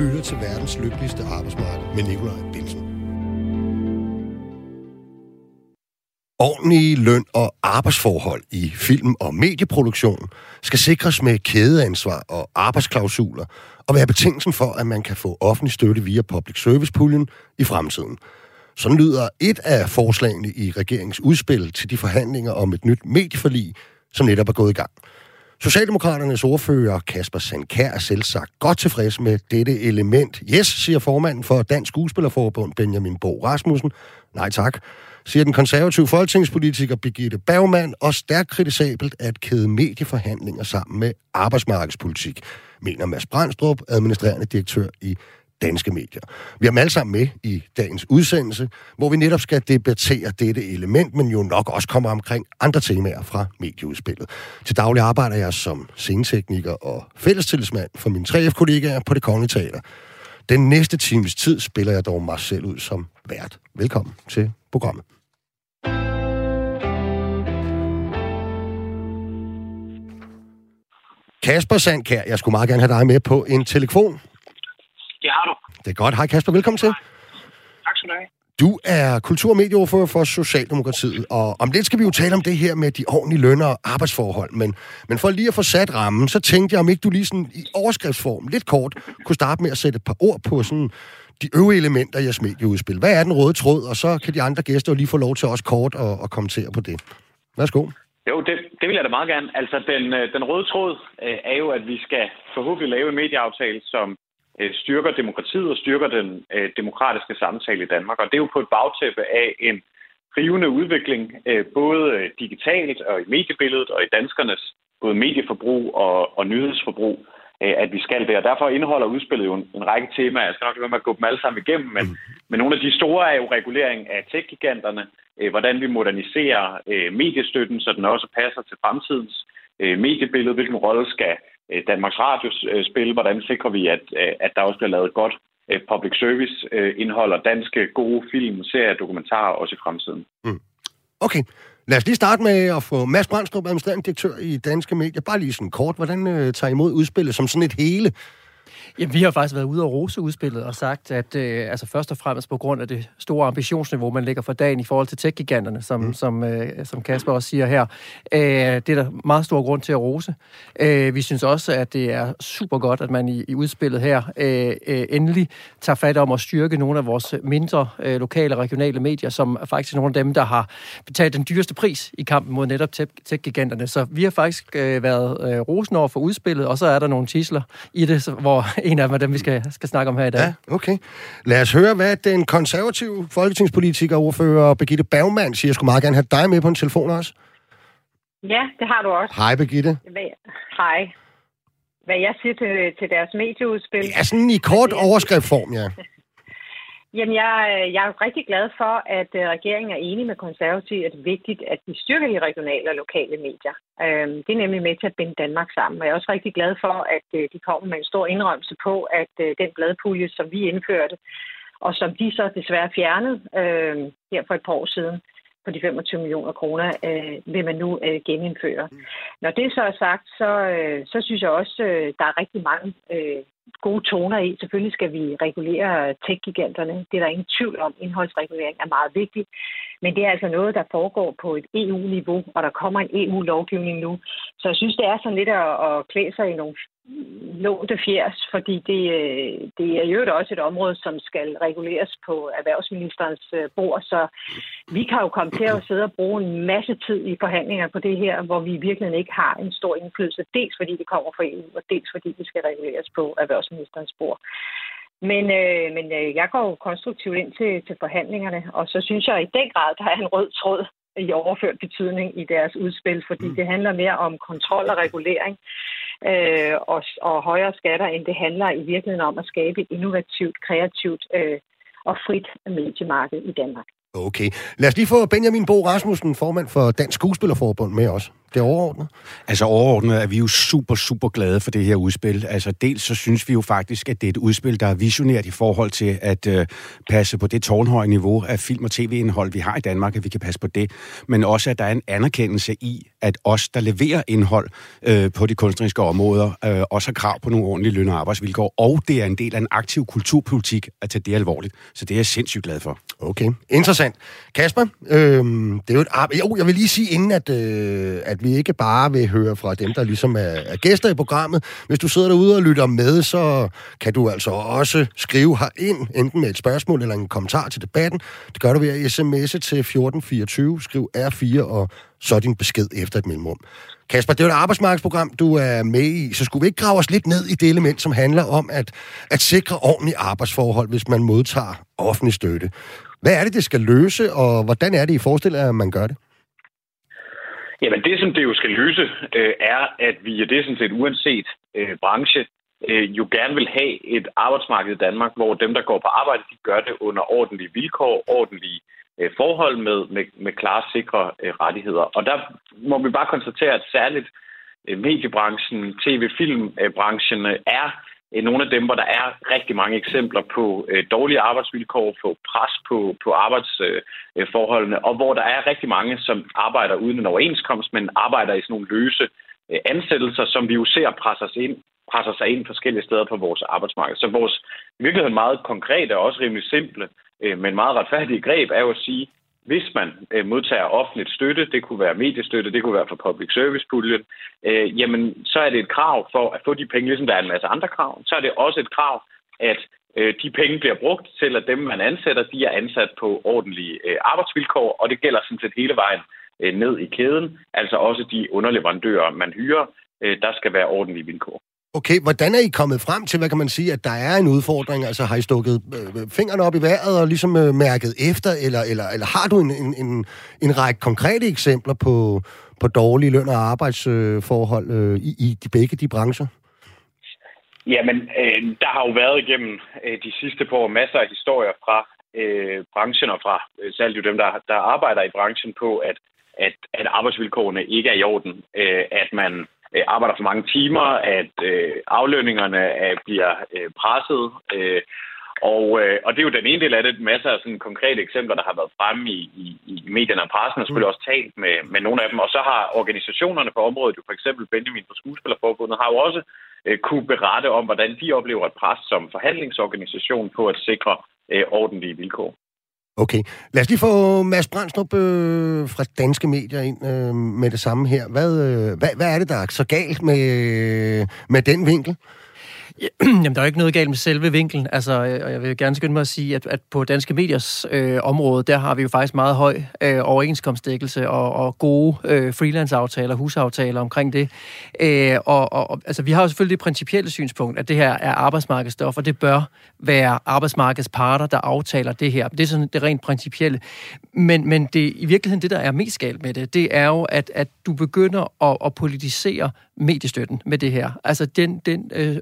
lytter til verdens lykkeligste arbejdsmarked med Nikolaj Bilsen. Ordentlige løn- og arbejdsforhold i film- og medieproduktion skal sikres med kædeansvar og arbejdsklausuler og være betingelsen for, at man kan få offentlig støtte via public service-puljen i fremtiden. Sådan lyder et af forslagene i regeringens udspil til de forhandlinger om et nyt medieforlig, som netop er gået i gang. Socialdemokraternes ordfører Kasper Sandkær er selv sagt godt tilfreds med dette element. Yes, siger formanden for Dansk Skuespillerforbund Benjamin Bo Rasmussen. Nej tak, siger den konservative folketingspolitiker Birgitte Bergmann, og stærkt kritisabelt at kæde medieforhandlinger sammen med arbejdsmarkedspolitik, mener Mads Brandstrup, administrerende direktør i danske medier. Vi har dem alle sammen med i dagens udsendelse, hvor vi netop skal debattere dette element, men jo nok også kommer omkring andre temaer fra medieudspillet. Til daglig arbejder jeg som scenetekniker og fællestillidsmand for mine 3F-kollegaer på det Kongelige Teater. Den næste times tid spiller jeg dog mig selv ud som vært. Velkommen til programmet. Kasper Sandkær, jeg skulle meget gerne have dig med på en telefon. Det har du. Det er godt. Hej Kasper, velkommen til. Tak skal du have. Du er kultur- og medieordfører for Socialdemokratiet, og om lidt skal vi jo tale om det her med de ordentlige lønner og arbejdsforhold. Men, men for lige at få sat rammen, så tænkte jeg, om ikke du lige sådan i overskriftsform, lidt kort, kunne starte med at sætte et par ord på sådan de øvrige elementer i jeres medieudspil. Hvad er den røde tråd? Og så kan de andre gæster jo lige få lov til også kort at, at kommentere på det. Værsgo. Jo, det, det vil jeg da meget gerne. Altså, den, øh, den røde tråd øh, er jo, at vi skal forhåbentlig lave en medieaftale, som styrker demokratiet og styrker den øh, demokratiske samtale i Danmark. Og det er jo på et bagtæppe af en rivende udvikling, øh, både øh, digitalt og i mediebilledet og i danskernes både medieforbrug og, og nyhedsforbrug, øh, at vi skal det. Og derfor indeholder udspillet jo en, en række temaer. Jeg skal nok være med at gå dem alle sammen igennem, men, mm. men nogle af de store er jo regulering af tech-giganterne, øh, hvordan vi moderniserer øh, mediestøtten, så den også passer til fremtidens øh, mediebillede, hvilken rolle skal øh, Øh, Danmarks Radios øh, spil, hvordan sikrer vi, at, øh, at der også bliver lavet godt public service indhold og danske gode film, serier, dokumentarer også i fremtiden. Mm. Okay, lad os lige starte med at få Mads Brandstrup, administrerende direktør i Danske Medier. Bare lige sådan kort, hvordan øh, tager I imod udspillet som sådan et hele? Jamen, vi har faktisk været ude og rose udspillet og sagt, at øh, altså først og fremmest på grund af det store ambitionsniveau, man lægger for dagen i forhold til tech-giganterne, som, mm. som, øh, som Kasper også siger her, øh, det er der meget stor grund til at rose. Øh, vi synes også, at det er super godt, at man i, i udspillet her øh, øh, endelig tager fat om at styrke nogle af vores mindre øh, lokale og regionale medier, som er faktisk nogle af dem, der har betalt den dyreste pris i kampen mod netop tech-giganterne. Så vi har faktisk øh, været øh, rosen over for udspillet, og så er der nogle tisler i det, hvor en af dem er dem, vi skal, skal snakke om her i dag. Ja, okay. Lad os høre, hvad den konservative folketingspolitiker ordfører Birgitte Bergmann siger. Jeg skulle meget gerne have dig med på en telefon også. Ja, det har du også. Hej, Birgitte. Hej. Hvad jeg siger til, til deres medieudspil? Ja, sådan i kort overskriftform, ja. Jamen, jeg, øh, jeg er rigtig glad for, at øh, regeringen er enig med konservative, at det er vigtigt, at vi styrker de regionale og lokale medier. Øhm, det er nemlig med til at binde Danmark sammen. Og jeg er også rigtig glad for, at øh, de kommer med en stor indrømmelse på, at den bladpulje, som vi indførte, og som de så desværre fjernede øh, her for et par år siden, på de 25 millioner kroner, øh, vil man nu øh, genindføre. Mm. Når det så er sagt, så, øh, så synes jeg også, øh, der er rigtig mange øh, gode toner i. Selvfølgelig skal vi regulere tech-giganterne. Det er der ingen tvivl om. Indholdsregulering er meget vigtigt. Men det er altså noget, der foregår på et EU-niveau, og der kommer en EU-lovgivning nu. Så jeg synes, det er sådan lidt at, at klæde sig i nogle lånte fjers, fordi det, øh, det er jo også et område, som skal reguleres på erhvervsministerens øh, bord, så vi kan jo komme til at sidde og bruge en masse tid i forhandlinger på det her, hvor vi virkelig ikke har en stor indflydelse, dels fordi det kommer fra EU, og dels fordi det skal reguleres på erhvervsministerens bord. Men, øh, men øh, jeg går jo konstruktivt ind til, til forhandlingerne, og så synes jeg i den grad, der er en rød tråd i overført betydning i deres udspil, fordi mm. det handler mere om kontrol og regulering øh, og, og højere skatter, end det handler i virkeligheden om at skabe et innovativt, kreativt øh, og frit mediemarked i Danmark. Okay. Lad os lige få Benjamin Bo Rasmussen, formand for Dansk Skuespillerforbund, med os. det overordnet? Altså overordnet er vi jo super, super glade for det her udspil. Altså dels så synes vi jo faktisk, at det er et udspil, der er visionært i forhold til at øh, passe på det tårnhøje niveau af film- og tv-indhold, vi har i Danmark, at vi kan passe på det. Men også, at der er en anerkendelse i, at os, der leverer indhold øh, på de kunstneriske områder, øh, også har krav på nogle ordentlige løn- og arbejdsvilkår. Og det er en del af en aktiv kulturpolitik at tage det alvorligt. Så det er jeg sindssygt glad for. Okay, interessant. Kasper, øh, det er jo et arbejde. Jo, jeg vil lige sige inden, at, øh, at vi ikke bare vil høre fra dem, der ligesom er, er gæster i programmet. Hvis du sidder derude og lytter med, så kan du altså også skrive herind, enten med et spørgsmål eller en kommentar til debatten. Det gør du ved at sms'e til 1424, skriv R4 og så din besked efter et mellemrum. Kasper, det er jo et arbejdsmarkedsprogram, du er med i, så skulle vi ikke grave os lidt ned i det element, som handler om at, at sikre ordentlige arbejdsforhold, hvis man modtager offentlig støtte. Hvad er det, det skal løse, og hvordan er det, I forestiller at man gør det? Jamen det, som det jo skal løse, øh, er, at vi, og det er sådan set uanset øh, branche, øh, jo gerne vil have et arbejdsmarked i Danmark, hvor dem, der går på arbejde, de gør det under ordentlige vilkår, ordentlige Øh, forhold med, med, med klare, sikre øh, rettigheder. Og der må vi bare konstatere, at særligt øh, mediebranchen, tv-filmbranchen er nogle af dem, hvor der er rigtig mange eksempler på dårlige arbejdsvilkår, på pres på, på arbejdsforholdene, og hvor der er rigtig mange, som arbejder uden en overenskomst, men arbejder i sådan nogle løse ansættelser, som vi jo ser presser sig ind presser sig ind forskellige steder på vores arbejdsmarked. Så vores i virkeligheden meget konkrete og også rimelig simple, øh, men meget retfærdige greb er jo at sige, hvis man øh, modtager offentligt støtte, det kunne være mediestøtte, det kunne være fra public service puljen, øh, jamen så er det et krav for at få de penge, ligesom der er en masse andre krav, så er det også et krav, at øh, de penge bliver brugt til, at dem, man ansætter, de er ansat på ordentlige øh, arbejdsvilkår, og det gælder sådan set hele vejen øh, ned i kæden, altså også de underleverandører, man hyrer, øh, der skal være ordentlige vilkår. Okay, hvordan er I kommet frem til, hvad kan man sige, at der er en udfordring? Altså har I stukket øh, fingrene op i vejret og ligesom øh, mærket efter, eller, eller, eller har du en, en, en, en række konkrete eksempler på, på dårlige løn- og arbejdsforhold øh, i, i de, begge de brancher? Jamen, øh, der har jo været igennem øh, de sidste par år masser af historier fra øh, branchen og fra øh, særligt dem, der, der arbejder i branchen på, at, at, at arbejdsvilkårene ikke er i orden. Øh, at man øh, arbejder for mange timer, at øh, aflønningerne øh, bliver øh, presset. Øh, og, øh, og det er jo den ene del af det. Masser af sådan konkrete eksempler, der har været fremme i, i, i medierne og pressen, og selvfølgelig også talt med, med nogle af dem. Og så har organisationerne på området, jo for eksempel Benjamin fra Skuespillerforbundet, har jo også øh, kunne berette om, hvordan de oplever et pres som forhandlingsorganisation på at sikre øh, ordentlige vilkår. Okay. Lad os lige få Mads Brandstrup øh, fra Danske Medier ind øh, med det samme her. Hvad, øh, hvad, hvad er det, der er så galt med, øh, med den vinkel? Jamen, der er jo ikke noget galt med selve vinklen. Altså, øh, og jeg vil gerne skynde mig at sige, at, at på danske mediers øh, område, der har vi jo faktisk meget høj øh, overenskomstdækkelse og, og gode øh, freelance-aftaler, husaftaler omkring det. Øh, og, og, altså, vi har jo selvfølgelig det principielle synspunkt, at det her er arbejdsmarkedsstof, og det bør være arbejdsmarkedets parter, der aftaler det her. Det er sådan det rent principielle. Men, men det, i virkeligheden, det der er mest galt med det, det er jo, at, at du begynder at, at politisere mediestøtten med det her. Altså den, den øh,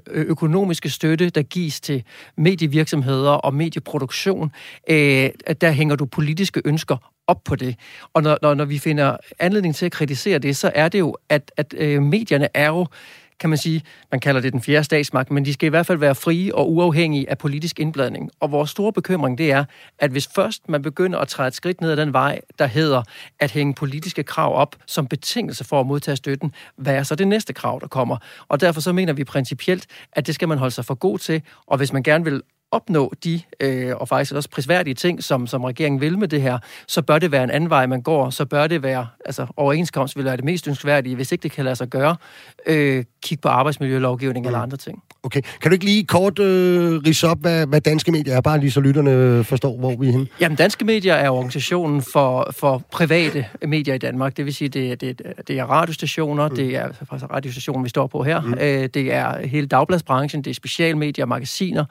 økonomiske støtte, der gives til medievirksomheder og medieproduktion, øh, der hænger du politiske ønsker op på det. Og når, når, når vi finder anledning til at kritisere det, så er det jo, at, at øh, medierne er jo kan man sige, man kalder det den fjerde statsmagt, men de skal i hvert fald være frie og uafhængige af politisk indblanding. Og vores store bekymring, det er, at hvis først man begynder at træde et skridt ned ad den vej, der hedder at hænge politiske krav op som betingelse for at modtage støtten, hvad er så det næste krav, der kommer? Og derfor så mener vi principielt, at det skal man holde sig for god til, og hvis man gerne vil opnå de, øh, og faktisk også prisværdige ting, som, som regeringen vil med det her, så bør det være en anden vej, man går. Så bør det være, altså overenskomst vil være det mest ønskværdige. Hvis ikke det kan lade sig gøre, øh, kig på arbejdsmiljølovgivning mm. eller andre ting. Okay. Kan du ikke lige kort øh, rise op, hvad, hvad danske medier er, bare lige så lytterne forstår, hvor vi er henne? Jamen, danske medier er organisationen for, for private medier i Danmark. Det vil sige, det, det, det er radiostationer, mm. det er altså radiostationen, vi står på her, mm. øh, det er hele dagbladsbranchen, det er specialmedier, magasiner,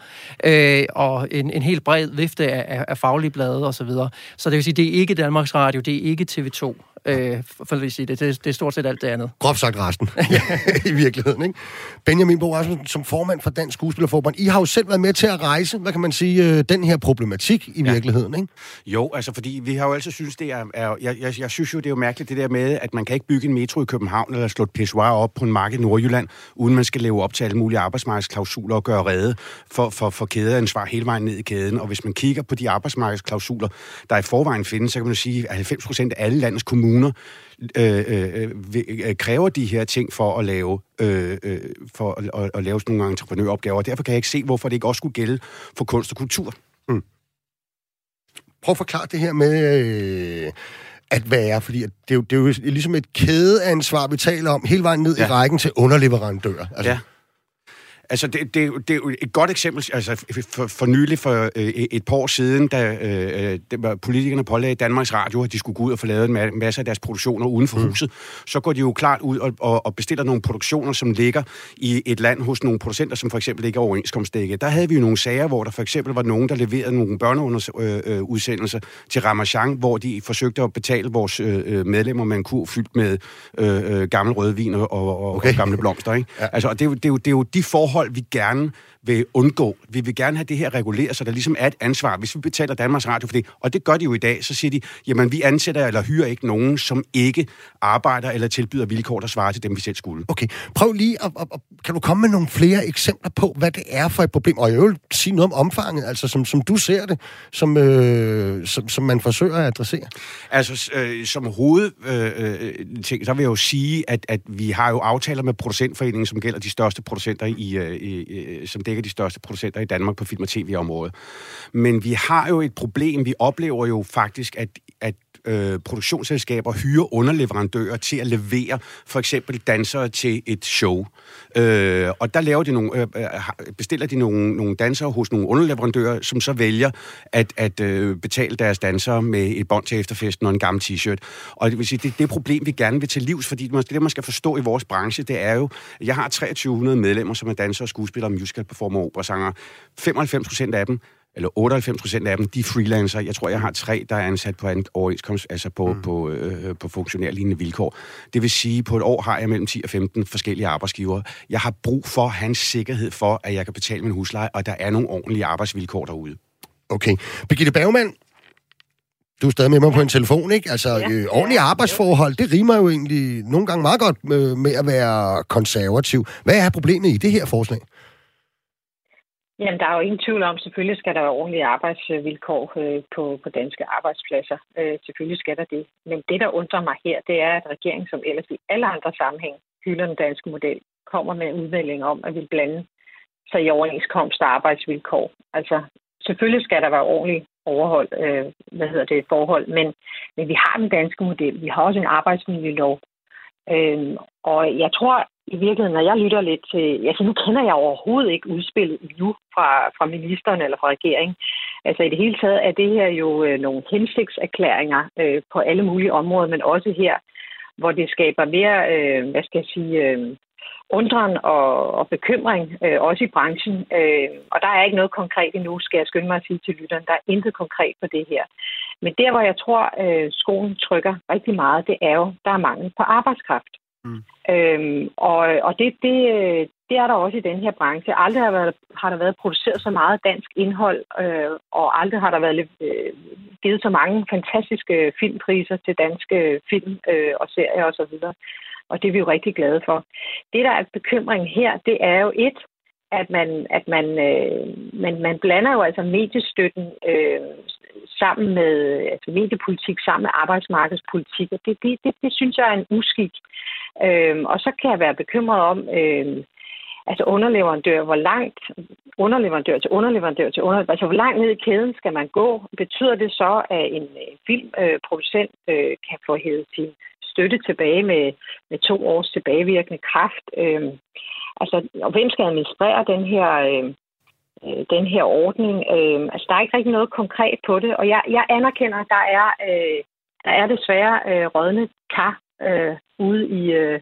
øh, og en, en helt bred vifte af, af, af faglige blade osv. Så, så det vil sige, det er ikke Danmarks Radio, det er ikke TV2. Øh, for at sige det. det. Det er stort set alt det andet. Groft sagt resten, i virkeligheden. Ikke? Benjamin Bo Rasmussen, som formand for Dansk Skuespillerforbund, I har jo selv været med til at rejse, hvad kan man sige, øh, den her problematik i ja. virkeligheden, ikke? Jo, altså fordi vi har jo altid synes, det er... er jeg, jeg, jeg synes jo, det er jo mærkeligt det der med, at man kan ikke bygge en metro i København eller slå et pissoir op på en mark i Nordjylland, uden man skal leve op til alle mulige arbejdsmarkedsklausuler og gøre redde for, for, for kædeansvar hele vejen ned i kæden. Og hvis man kigger på de arbejdsmarkedsklausuler, der i forvejen findes, så kan man sige, at 90 procent af alle landets kommuner øh, øh, øh, kræver de her ting for at lave øh, øh, for at, at, at lave sådan nogle entreprenøropgaver. Derfor kan jeg ikke se, hvorfor det ikke også skulle gælde for kunst og kultur. Mm. Prøv at forklare det her med... Øh at være, fordi det er, jo, det er jo ligesom et kædeansvar, vi taler om, hele vejen ned ja. i rækken til underleverandører. Altså. Ja. Altså, det, det, det er jo et godt eksempel. Altså, for, for nylig, for øh, et par år siden, da øh, det var politikerne pålagde Danmarks Radio, at de skulle gå ud og få lavet en masse af deres produktioner uden for mm. huset, så går de jo klart ud og, og, og bestiller nogle produktioner, som ligger i et land hos nogle producenter, som for eksempel ligger overenskomstdækket. Der havde vi jo nogle sager, hvor der for eksempel var nogen, der leverede nogle børneudsendelser øh, til Ramachan, hvor de forsøgte at betale vores øh, øh medlemmer med en kur fyldt med øh, øh, gammel rødvin og, og, okay. og gamle blomster. Ikke? Ja. Altså, og det, det, det, det er jo de forhold, forhold, vi gerne vil undgå. Vi vil gerne have det her reguleret, så der ligesom er et ansvar. Hvis vi betaler Danmarks Radio for det, og det gør de jo i dag, så siger de, jamen vi ansætter eller hyrer ikke nogen, som ikke arbejder eller tilbyder vilkår, der svarer til dem, vi selv skulle. Okay, prøv lige at, at, at kan du komme med nogle flere eksempler på, hvad det er for et problem? Og jeg vil sige noget om omfanget, altså som, som du ser det, som, øh, som, som man forsøger at adressere. Altså øh, som hoved øh, øh ting, så vil jeg jo sige, at, at vi har jo aftaler med producentforeningen, som gælder de største producenter i, øh, i som dækker de største producenter i Danmark på film- og tv-området. Men vi har jo et problem. Vi oplever jo faktisk, at øh, produktionsselskaber hyrer underleverandører til at levere for eksempel dansere til et show. Øh, og der laver de nogle, øh, øh bestiller de nogle, nogle dansere hos nogle underleverandører, som så vælger at, at øh, betale deres dansere med et bånd til efterfesten og en gammel t-shirt. Og det vil sige, det, det problem, vi gerne vil til livs, fordi det, det, man skal forstå i vores branche, det er jo, at jeg har 2300 medlemmer, som er dansere, skuespillere, musical performer, operasanger. 95 procent af dem eller 98 procent af dem, de freelancer. Jeg tror, jeg har tre, der er ansat på en overenskomst, altså på, mm. på, øh, på funktionærlignende vilkår. Det vil sige, på et år har jeg mellem 10 og 15 forskellige arbejdsgivere. Jeg har brug for hans sikkerhed for, at jeg kan betale min husleje, og der er nogle ordentlige arbejdsvilkår derude. Okay. Birgitte Bergmann, du er stadig med mig på en telefon, ikke? Altså, ja. øh, ordentlige arbejdsforhold, det rimer jo egentlig nogle gange meget godt med, med at være konservativ. Hvad er problemet i det her forslag? Jamen, der er jo ingen tvivl om, selvfølgelig skal der være ordentlige arbejdsvilkår øh, på, på danske arbejdspladser. Øh, selvfølgelig skal der det. Men det, der undrer mig her, det er, at regeringen, som ellers i alle andre sammenhæng hylder den danske model, kommer med en udmelding om, at vi blande sig i overenskomst og arbejdsvilkår. Altså, selvfølgelig skal der være ordentlige overhold, øh, hvad hedder det, forhold, men, men vi har den danske model. Vi har også en arbejdsmiljølov. Øh, og jeg tror, i virkeligheden, når jeg lytter lidt til... Altså, nu kender jeg overhovedet ikke udspillet nu fra, fra ministeren eller fra regeringen. Altså, i det hele taget er det her jo øh, nogle hensigtserklæringer øh, på alle mulige områder, men også her, hvor det skaber mere, øh, hvad skal jeg sige, øh, undren og, og bekymring, øh, også i branchen. Øh, og der er ikke noget konkret endnu, skal jeg skynde mig at sige til lytteren. Der er intet konkret på det her. Men der, hvor jeg tror, øh, skolen trykker rigtig meget, det er jo, der er mangel på arbejdskraft. Mm. Øhm, og og det, det, øh, det er der også i den her branche. Aldrig har, været, har der været produceret så meget dansk indhold, øh, og aldrig har der været øh, givet så mange fantastiske filmpriser til danske film øh, og serier osv. Og, så og det er vi jo rigtig glade for. Det, der er bekymring her, det er jo et, at man, at man, øh, man, man blander jo altså mediestøtten øh, sammen med altså mediepolitik, sammen med arbejdsmarkedspolitik, og det, det, det, det synes jeg er en uskik. Øh, og så kan jeg være bekymret om, øh, altså underleverandør, hvor langt underleverandør til underleverandør til underleverandør, altså hvor langt ned i kæden skal man gå? Betyder det så, at en øh, filmproducent øh, kan få hævet sin støtte tilbage med, med to års tilbagevirkende kraft? Øh, Altså, og hvem skal administrere den her, øh, øh, den her ordning? Øh, altså, der er ikke rigtig noget konkret på det, og jeg, jeg anerkender, at der er, øh, der er desværre øh, rådne kar øh, ude i, øh,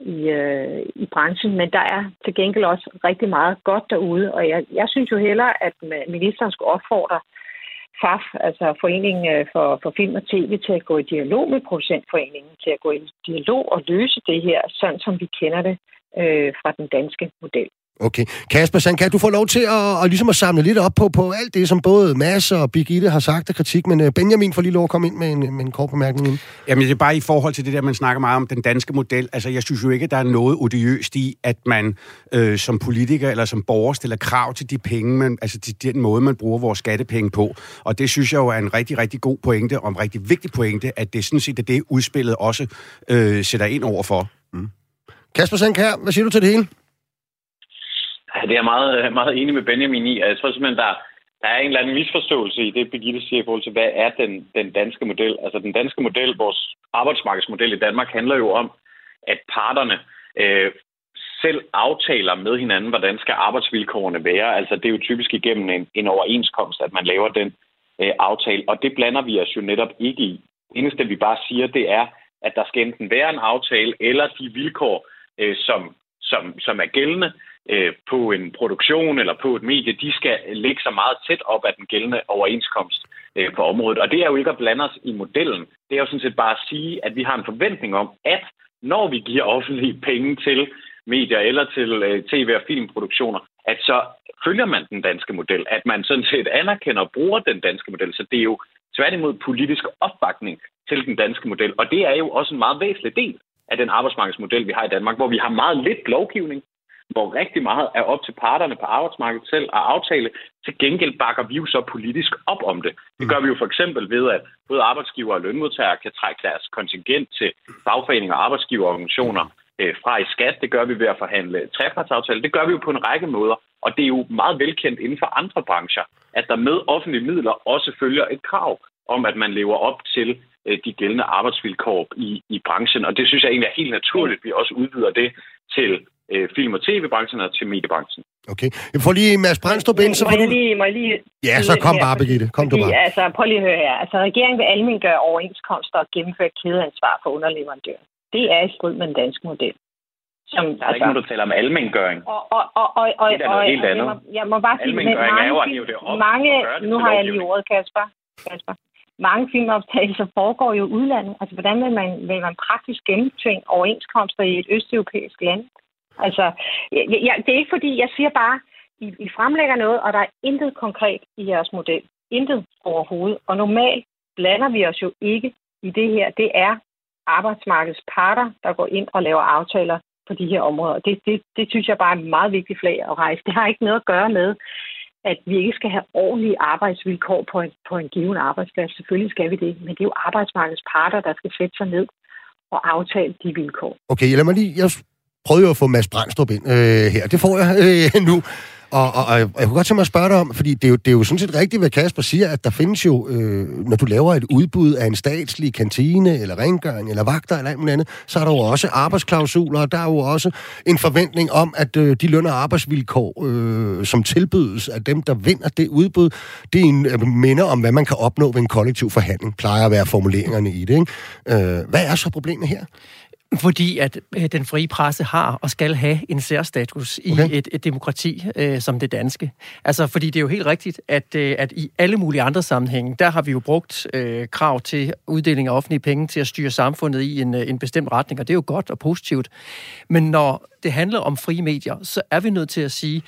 i, øh, i branchen, men der er til gengæld også rigtig meget godt derude, og jeg, jeg synes jo hellere, at ministeren skulle opfordre FAF, altså Foreningen øh, for, for Film og TV, til at gå i dialog med producentforeningen, til at gå i dialog og løse det her, sådan som vi kender det øh, fra den danske model. Okay. Kasper Sand, kan du få lov til at, at, ligesom at samle lidt op på, på alt det, som både Mads og Birgitte har sagt af kritik, men uh, Benjamin får lige lov at komme ind med en, med en kort bemærkning. Ind. Jamen, det er bare i forhold til det der, man snakker meget om den danske model. Altså, jeg synes jo ikke, der er noget odiøst i, at man øh, som politiker eller som borger stiller krav til de penge, man, altså til den måde, man bruger vores skattepenge på. Og det synes jeg jo er en rigtig, rigtig god pointe, og en rigtig vigtig pointe, at det sådan set er det, udspillet også øh, sætter ind over for. Mm. Kasper Sankær, hvad siger du til det hele? Ja, det er jeg meget, øh, meget enig med Benjamin i. Altså, jeg tror simpelthen, der, der er en eller anden misforståelse i det, Birgitte siger i forhold til, hvad er den, den danske model? Altså den danske model, vores arbejdsmarkedsmodel i Danmark, handler jo om, at parterne øh, selv aftaler med hinanden, hvordan skal arbejdsvilkårene være. Altså det er jo typisk igennem en, en overenskomst, at man laver den øh, aftale, og det blander vi os jo netop ikke i. Det eneste, vi bare siger, det er, at der skal enten være en aftale, eller de vilkår, øh, som, som, som er gældende, øh, på en produktion eller på et medie, de skal ligge så meget tæt op af den gældende overenskomst øh, på området. Og det er jo ikke at blande os i modellen. Det er jo sådan set bare at sige, at vi har en forventning om, at når vi giver offentlige penge til medier eller til øh, tv- og filmproduktioner, at så følger man den danske model, at man sådan set anerkender og bruger den danske model. Så det er jo tværtimod politisk opbakning til den danske model. Og det er jo også en meget væsentlig del af den arbejdsmarkedsmodel, vi har i Danmark, hvor vi har meget lidt lovgivning, hvor rigtig meget er op til parterne på arbejdsmarkedet selv at aftale. Til gengæld bakker vi jo så politisk op om det. Det gør vi jo for eksempel ved, at både arbejdsgiver og lønmodtagere kan trække deres kontingent til fagforeninger og arbejdsgiverorganisationer øh, fra i skat. Det gør vi ved at forhandle trepartsaftaler. Det gør vi jo på en række måder. Og det er jo meget velkendt inden for andre brancher, at der med offentlige midler også følger et krav om, at man lever op til øh, de gældende arbejdsvilkår i, i branchen. Og det synes jeg egentlig er helt naturligt, at vi også udvider det til øh, film- og tv-branchen og til mediebranchen. Okay. Jeg får lige Mads Brandstrup ind, så får du... Lige, må jeg lige... Ja, så kom bare, Birgitte. Kom fordi, du bare. Altså, prøv lige at høre her. Altså, regeringen vil almindeligt gøre overenskomster og gennemføre kædeansvar for underleverandører. Det er i strid med den danske model. Som, der er altså, ikke nogen, der taler om almengøring. Og, og, og, og, og, det er noget helt andet. Jeg må, jeg må bare sige, almengøring mange, er jo at det op. Mange, nu har jeg lige ordet, Kasper. Kasper. Mange filmoptagelser foregår jo i udlandet. Altså, hvordan vil man, vil man praktisk gennemtvinge overenskomster i et østeuropæisk land? Altså, jeg, jeg, det er ikke fordi, jeg siger bare, I, I fremlægger noget, og der er intet konkret i jeres model. Intet overhovedet. Og normalt blander vi os jo ikke i det her. Det er arbejdsmarkedets parter, der går ind og laver aftaler på de her områder. Det, det, det synes jeg bare er en meget vigtig flag at rejse. Det har ikke noget at gøre med, at vi ikke skal have ordentlige arbejdsvilkår på en, på en given arbejdsplads. Selvfølgelig skal vi det, men det er jo arbejdsmarkedets parter, der skal sætte sig ned og aftale de vilkår. Okay, lad mig lige... Jeg prøvede jo at få Mads Brandstrup ind øh, her. Det får jeg øh, nu. Og, og, og jeg kunne godt tænke mig at spørge dig om, fordi det er, jo, det er jo sådan set rigtigt, hvad Kasper siger, at der findes jo, øh, når du laver et udbud af en statslig kantine, eller rengøring, eller vagter, eller alt muligt andet, så er der jo også arbejdsklausuler, og der er jo også en forventning om, at øh, de løn- og arbejdsvilkår, øh, som tilbydes af dem, der vinder det udbud, det er en øh, minder om, hvad man kan opnå ved en kollektiv forhandling, plejer at være formuleringerne i det. Ikke? Øh, hvad er så problemet her? Fordi at øh, den frie presse har og skal have en særstatus i okay. et, et demokrati øh, som det danske. Altså, fordi det er jo helt rigtigt, at, øh, at i alle mulige andre sammenhænge, der har vi jo brugt øh, krav til uddeling af offentlige penge til at styre samfundet i en, øh, en bestemt retning, og det er jo godt og positivt. Men når det handler om frie medier, så er vi nødt til at sige,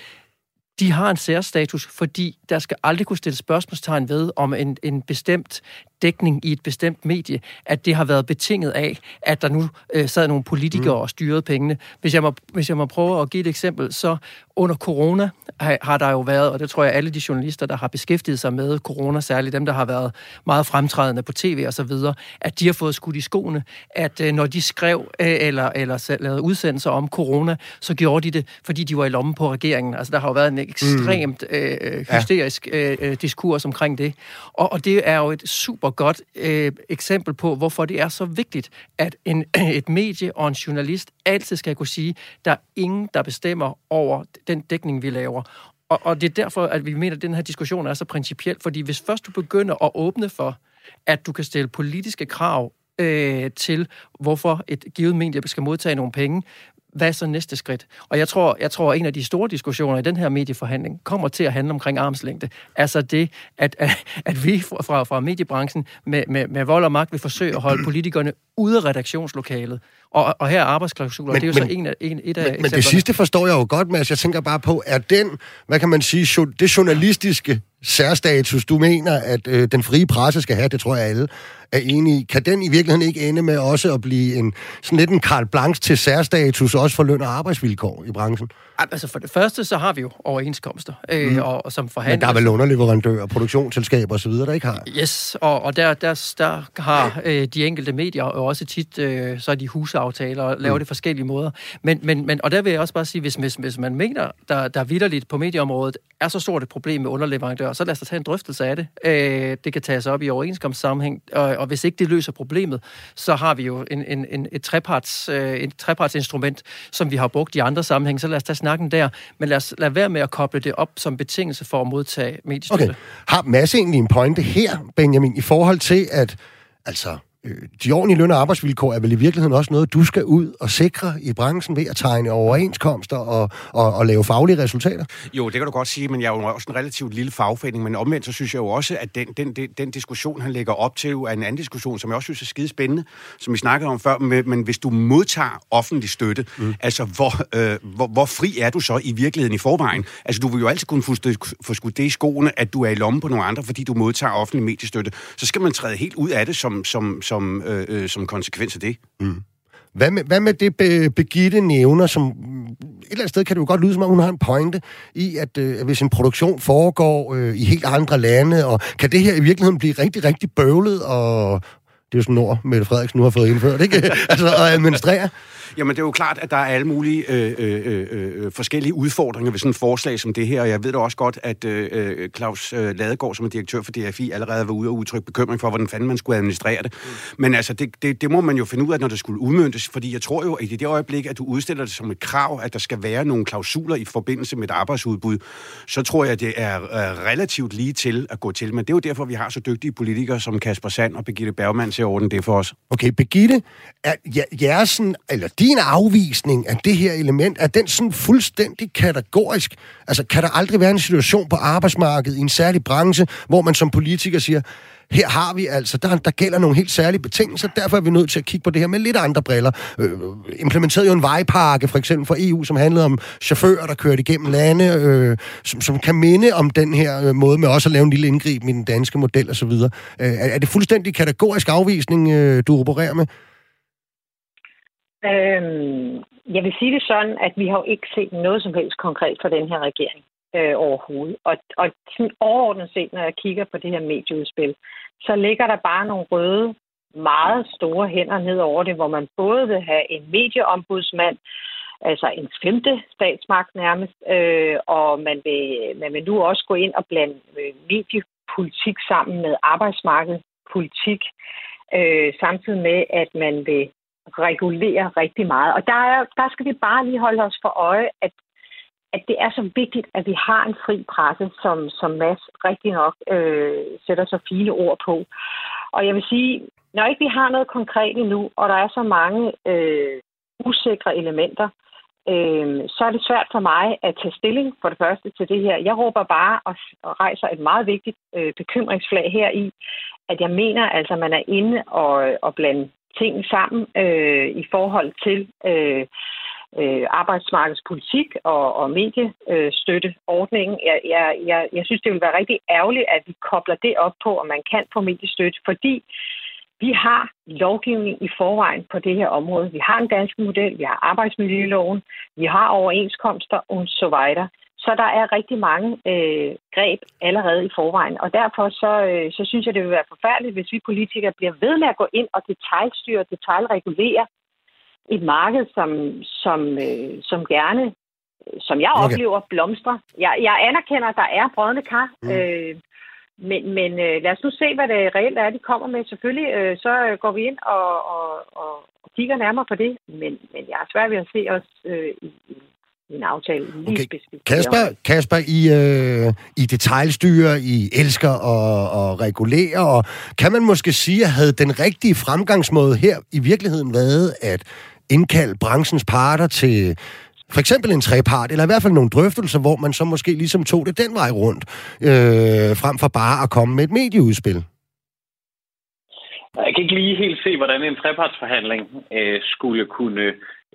de har en særstatus, fordi der skal aldrig kunne stille spørgsmålstegn ved, om en, en bestemt dækning i et bestemt medie, at det har været betinget af, at der nu øh, sad nogle politikere mm. og styrede pengene. Hvis jeg, må, hvis jeg må prøve at give et eksempel, så under corona har, har der jo været, og det tror jeg alle de journalister, der har beskæftiget sig med corona, særligt dem, der har været meget fremtrædende på tv og så videre, at de har fået skudt i skoene, at øh, når de skrev øh, eller, eller lavede udsendelser om corona, så gjorde de det, fordi de var i lommen på regeringen. Altså der har jo været en ekstremt mm. øh, hysterisk øh, øh, diskurs omkring det. Og, og det er jo et super godt øh, eksempel på, hvorfor det er så vigtigt, at en, et medie og en journalist altid skal kunne sige, der er ingen, der bestemmer over den dækning, vi laver. Og, og det er derfor, at vi mener, at den her diskussion er så principiel, fordi hvis først du begynder at åbne for, at du kan stille politiske krav øh, til, hvorfor et givet medie skal modtage nogle penge, hvad er så næste skridt? Og jeg tror, jeg tror, at en af de store diskussioner i den her medieforhandling kommer til at handle omkring armslængde. Altså det, at, at, at vi fra, fra mediebranchen med, med, med vold og magt vil forsøge at holde politikerne ude af redaktionslokalet. Og, og her er arbejdsklausuler, men, det er jo men, så en af, en, et af Men, men det sidste forstår jeg jo godt, Mads. Jeg tænker bare på, er den, hvad kan man sige, det journalistiske særstatus, du mener, at øh, den frie presse skal have, det tror jeg alle er enige i, kan den i virkeligheden ikke ende med også at blive en, sådan lidt en Karl Blanks til særstatus, også for løn og arbejdsvilkår i branchen? Altså for det første, så har vi jo overenskomster, øh, mm. og, og som forhandler... Men der er vel underleverandører, produktionsselskaber osv., der ikke har? Yes, og, og der, der, der har øh, de enkelte medier jo også tit, øh, så er de husaftaler og laver mm. det forskellige måder. Men, men, men, og der vil jeg også bare sige, hvis, hvis, hvis man mener, der, der vidderligt på medieområdet er så stort et problem med underleverandører, så lad os da tage en drøftelse af det. Øh, det kan tages op i overenskomstsammenhæng, og, og hvis ikke det løser problemet, så har vi jo en, en, en, et, treparts, øh, et trepartsinstrument, som vi har brugt i andre sammenhæng, så lad os tage snakken der, men lad os lade være med at koble det op som betingelse for at modtage mediestøtte. Okay. Har Mads egentlig en pointe her, Benjamin, i forhold til, at altså, de ordentlige løn- og arbejdsvilkår er vel i virkeligheden også noget, du skal ud og sikre i branchen ved at tegne overenskomster og, og, og lave faglige resultater? Jo, det kan du godt sige, men jeg er jo også en relativt lille fagforening, men omvendt så synes jeg jo også, at den, den, den, den diskussion, han lægger op til, er en anden diskussion, som jeg også synes er skide spændende, som vi snakkede om før, men hvis du modtager offentlig støtte, mm. altså hvor, øh, hvor, hvor fri er du så i virkeligheden i forvejen? Altså du vil jo altid kunne få skudt det i skoene, at du er i lommen på nogle andre, fordi du modtager offentlig mediestøtte. Så skal man træde helt ud af det som, som, som, øh, øh, som konsekvens af det. Mm. Hvad med, hvad med det, øh, Be, Begitte nævner, som mm, et eller andet sted kan det jo godt lyde, som om hun har en pointe i, at øh, hvis en produktion foregår øh, i helt andre lande, og kan det her i virkeligheden blive rigtig, rigtig bøvlet, og det er jo sådan ord, Mette Frederiksen nu har fået indført, ikke? altså at administrere. Jamen, det er jo klart, at der er alle mulige øh, øh, øh, øh, forskellige udfordringer ved sådan et forslag som det her, og jeg ved da også godt, at øh, øh Claus øh, Ladegaard, som er direktør for DFI, allerede var ude og udtrykke bekymring for, hvordan fanden man skulle administrere det. Mm. Men altså, det, det, det må man jo finde ud af, når det skulle udmyndtes, fordi jeg tror jo, at i det øjeblik, at du udstiller det som et krav, at der skal være nogle klausuler i forbindelse med et arbejdsudbud, så tror jeg, at det er relativt lige til at gå til. Men det er jo derfor, vi har så dygtige politikere som Kasper Sand og Birgitte Bergmann til at ordne det for os. Okay, Birgitte, er jeres, eller din afvisning af det her element, er den sådan fuldstændig kategorisk? Altså, kan der aldrig være en situation på arbejdsmarkedet i en særlig branche, hvor man som politiker siger, her har vi altså, der, der gælder nogle helt særlige betingelser, derfor er vi nødt til at kigge på det her med lidt andre briller. Øh, øh implementerede jo en vejpakke, for eksempel fra EU, som handlede om chauffører, der kørte igennem lande, øh, som, som kan minde om den her øh, måde med også at lave en lille indgreb i den danske model osv. Øh, er, er det fuldstændig kategorisk afvisning, øh, du opererer med? Øhm, jeg vil sige det sådan, at vi har jo ikke set noget som helst konkret fra den her regering øh, overhovedet. Og, og sådan overordnet set, når jeg kigger på det her medieudspil, så ligger der bare nogle røde, meget store hænder ned over det, hvor man både vil have en medieombudsmand, altså en femte statsmagt nærmest, øh, og man vil, man vil nu også gå ind og blande øh, mediepolitik sammen med arbejdsmarkedspolitik, øh, samtidig med, at man vil regulere rigtig meget. Og der, er, der skal vi bare lige holde os for øje, at, at det er så vigtigt, at vi har en fri presse, som, som Mads rigtig nok øh, sætter så fine ord på. Og jeg vil sige, når ikke vi har noget konkret endnu, og der er så mange øh, usikre elementer, øh, så er det svært for mig at tage stilling for det første til det her. Jeg råber bare og, og rejser et meget vigtigt øh, bekymringsflag her i, at jeg mener altså, man er inde og, og blande ting sammen øh, i forhold til øh, øh, arbejdsmarkedspolitik og, og mediestøtteordningen. Jeg, jeg, jeg, jeg synes, det vil være rigtig ærgerligt, at vi kobler det op på, at man kan få mediestøtte, fordi vi har lovgivning i forvejen på det her område. Vi har en dansk model, vi har arbejdsmiljøloven, vi har overenskomster og så videre. Så der er rigtig mange øh, greb allerede i forvejen. Og derfor så, øh, så synes jeg, det vil være forfærdeligt, hvis vi politikere bliver ved med at gå ind og detaljstyre, detaljregulere et marked, som, som, øh, som gerne, som jeg okay. oplever, blomstre. Jeg, jeg anerkender, at der er brødende kar. Mm. Øh, men, men øh, lad os nu se, hvad det reelt er, de kommer med. Selvfølgelig, øh, så går vi ind og, og, og, og kigger nærmere på det, men, men jeg er svært ved at se os øh, i, en aftale lige okay. specifikt. Kasper, Kasper I, øh, I detaljstyre, I elsker at, at regulere, og kan man måske sige, at havde den rigtige fremgangsmåde her i virkeligheden været, at indkalde branchens parter til for eksempel en trepart, eller i hvert fald nogle drøftelser, hvor man så måske ligesom tog det den vej rundt, øh, frem for bare at komme med et medieudspil? Jeg kan ikke lige helt se, hvordan en trepartsforhandling øh, skulle kunne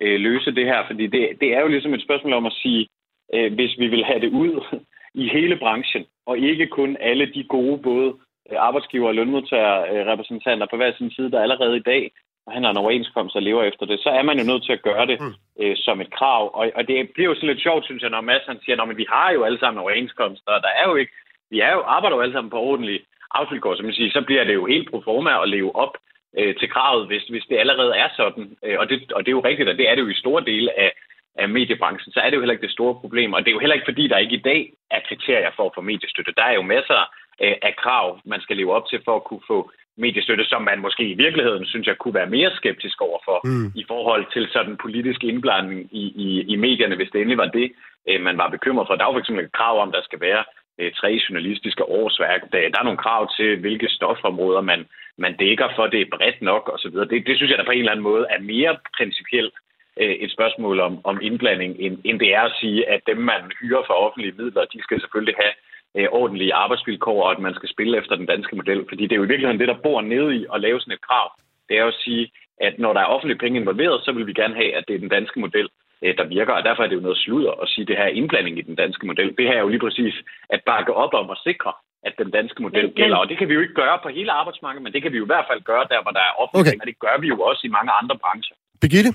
øh, løse det her, fordi det, det er jo ligesom et spørgsmål om at sige, øh, hvis vi vil have det ud i hele branchen, og ikke kun alle de gode både øh, arbejdsgiver og lønmodtagerrepræsentanter på hver sin side, der allerede i dag forhandler en overenskomst og lever efter det, så er man jo nødt til at gøre det mm. øh, som et krav. Og, og det bliver jo sådan lidt sjovt, synes jeg, når Mads han siger, at vi har jo alle sammen overenskomster, og der er jo ikke, vi er jo, arbejder jo alle sammen på ordentlige afvilkår, som man siger, så bliver det jo helt pro forma at leve op øh, til kravet, hvis, hvis det allerede er sådan. Øh, og, det, og det er jo rigtigt, og det er det jo i store dele af, af mediebranchen, så er det jo heller ikke det store problem. Og det er jo heller ikke, fordi der ikke i dag er kriterier for at få mediestøtte. Der er jo masser øh, af krav, man skal leve op til for at kunne få mediestøtte, som man måske i virkeligheden synes jeg kunne være mere skeptisk overfor mm. i forhold til sådan politisk indblanding i, i, i medierne, hvis det endelig var det, øh, man var bekymret for. Der er jo for eksempel et krav om, der skal være øh, tre journalistiske årsværk. Der, der er nogle krav til, hvilke stofområder man, man dækker for, det er bredt nok osv. Det, det synes jeg da på en eller anden måde er mere principielt øh, et spørgsmål om, om indblanding, end, end det er at sige, at dem, man hyrer for offentlige midler, de skal selvfølgelig have øh, ordentlige arbejdsvilkår, og at man skal spille efter den danske model. Fordi det er jo i virkeligheden det, der bor nede i at lave sådan et krav. Det er jo at sige, at når der er offentlige penge involveret, så vil vi gerne have, at det er den danske model, der virker. Og derfor er det jo noget sludder at sige, at det her er indblanding i den danske model. Det her er jo lige præcis at bakke op om at sikre, at den danske model gælder. Og det kan vi jo ikke gøre på hele arbejdsmarkedet, men det kan vi jo i hvert fald gøre der, hvor der er offentlige okay. og det gør vi jo også i mange andre brancher. Birgitte?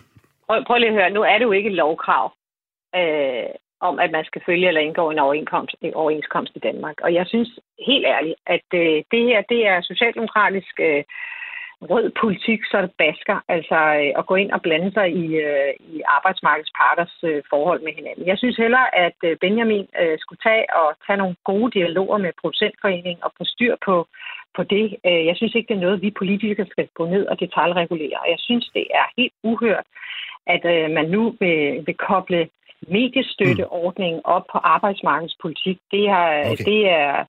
Prøv, prøv lige at høre, nu er det jo ikke et lovkrav. Øh, om, at man skal følge eller indgå en overenskomst, en overenskomst i Danmark. Og jeg synes helt ærligt, at øh, det her det er socialdemokratisk øh, rød politik, så det basker, altså øh, at gå ind og blande sig i, øh, i arbejdsmarkedets parters øh, forhold med hinanden. Jeg synes heller, at øh, Benjamin øh, skulle tage og tage nogle gode dialoger med producentforeningen og få styr på, på det. Øh, jeg synes ikke, det er noget, vi politikere skal gå ned og detaljregulere. Og jeg synes, det er helt uhørt, at øh, man nu vil, vil koble mediestøtteordningen op på arbejdsmarkedspolitik, det er, okay. det er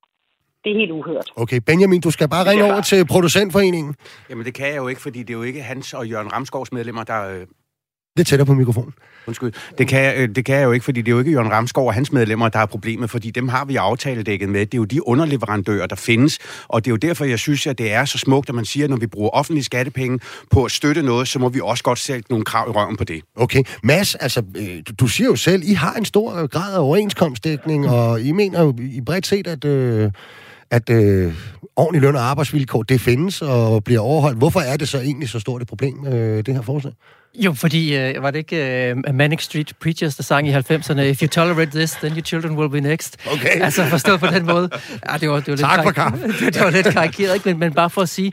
det er helt uhørt. Okay, Benjamin, du skal bare ringe over til producentforeningen. Jamen, det kan jeg jo ikke, fordi det er jo ikke hans og Jørgen Ramsgaards medlemmer, der øh, det tættere på mikrofonen. Undskyld. Det kan, jeg, øh, det kan jeg jo ikke, fordi det er jo ikke Jørgen Ramskov og hans medlemmer, der er problemet, fordi dem har vi aftaledækket med. Det er jo de underleverandører, der findes, og det er jo derfor, jeg synes, at det er så smukt, at man siger, at når vi bruger offentlige skattepenge på at støtte noget, så må vi også godt sætte nogle krav i røven på det. Okay. Mads, altså, øh, du siger jo selv, I har en stor grad af overenskomstdækning, og I mener jo i bredt set, at... Øh at øh, ordentlig løn og arbejdsvilkår, det findes og bliver overholdt. Hvorfor er det så egentlig så stort et problem, øh, det her forslag? Jo, fordi øh, var det ikke øh, Manic Street Preachers, der sang i 90'erne, If you tolerate this, then your children will be next. Okay. Altså forstå på den måde. Ja, det var, det var tak lidt for kaffe. det var lidt karikeret, ikke? Men, men bare for at sige,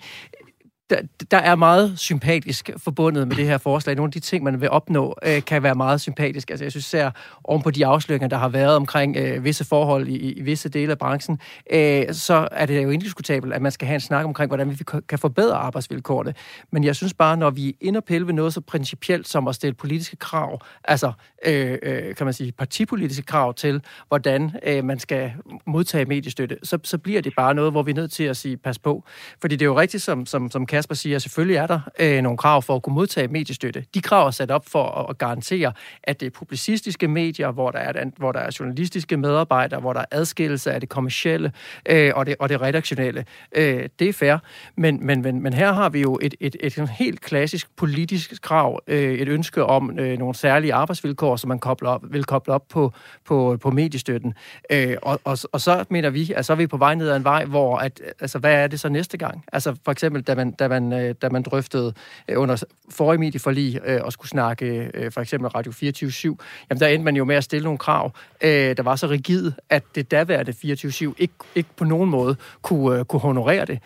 der, der er meget sympatisk forbundet med det her forslag. Nogle af de ting, man vil opnå, øh, kan være meget sympatisk. Altså, jeg synes især oven på de afsløringer, der har været omkring øh, visse forhold i, i visse dele af branchen, øh, så er det jo indiskutabelt, at man skal have en snak omkring, hvordan vi kan forbedre arbejdsvilkårene. Men jeg synes bare, når vi er inde og pille ved noget så principielt som at stille politiske krav, altså, øh, øh, kan man sige, partipolitiske krav til, hvordan øh, man skal modtage mediestøtte, så, så bliver det bare noget, hvor vi er nødt til at sige, pas på. Fordi det er jo rigtigt, som, som, som Kasper siger, selvfølgelig er der øh, nogle krav for at kunne modtage mediestøtte. De krav er sat op for at, at garantere, at det er publicistiske medier, hvor der er, hvor der er journalistiske medarbejdere, hvor der er adskillelse af det kommercielle øh, og, det, og det redaktionelle. Øh, det er fair, men, men, men, men her har vi jo et, et, et, et helt klassisk politisk krav, øh, et ønske om øh, nogle særlige arbejdsvilkår, som man kobler op, vil koble op på, på, på mediestøtten. Øh, og, og, og så mener vi, at så er vi på vej ned ad en vej, hvor at, altså, hvad er det så næste gang? Altså for eksempel, da man, da man, øh, da man drøftede øh, under forrige medieforlig øh, og skulle snakke øh, for eksempel Radio 24 jamen der endte man jo med at stille nogle krav, øh, der var så rigide, at det daværende 24 ikke, ikke på nogen måde kunne, øh, kunne honorere det.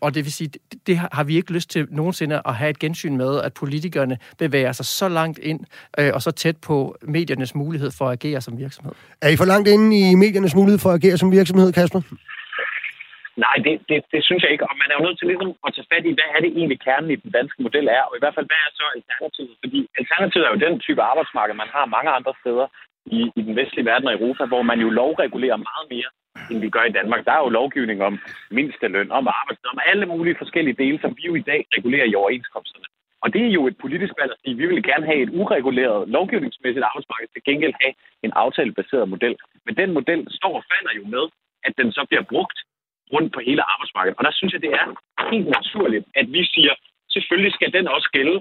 Og det vil sige, det, det har vi ikke lyst til nogensinde at have et gensyn med, at politikerne bevæger sig så langt ind og så tæt på mediernes mulighed for at agere som virksomhed. Er I for langt inde i mediernes mulighed for at agere som virksomhed, Kasper? Nej, det, det, det synes jeg ikke. Og man er jo nødt til ligesom at tage fat i, hvad er det egentlig kernen i den danske model er, og i hvert fald, hvad er så alternativet? Fordi alternativet er jo den type arbejdsmarked, man har mange andre steder i, i den vestlige verden og Europa, hvor man jo lovregulerer meget mere, end vi gør i Danmark. Der er jo lovgivning om mindsteløn, om arbejdstid, om alle mulige forskellige dele, som vi jo i dag regulerer i overenskomsterne. Og det er jo et politisk valg at sige, vi vil gerne have et ureguleret lovgivningsmæssigt arbejdsmarked, til gengæld have en aftalebaseret model. Men den model står og falder jo med, at den så bliver brugt rundt på hele arbejdsmarkedet. Og der synes jeg, det er helt naturligt, at vi siger, selvfølgelig skal den også gælde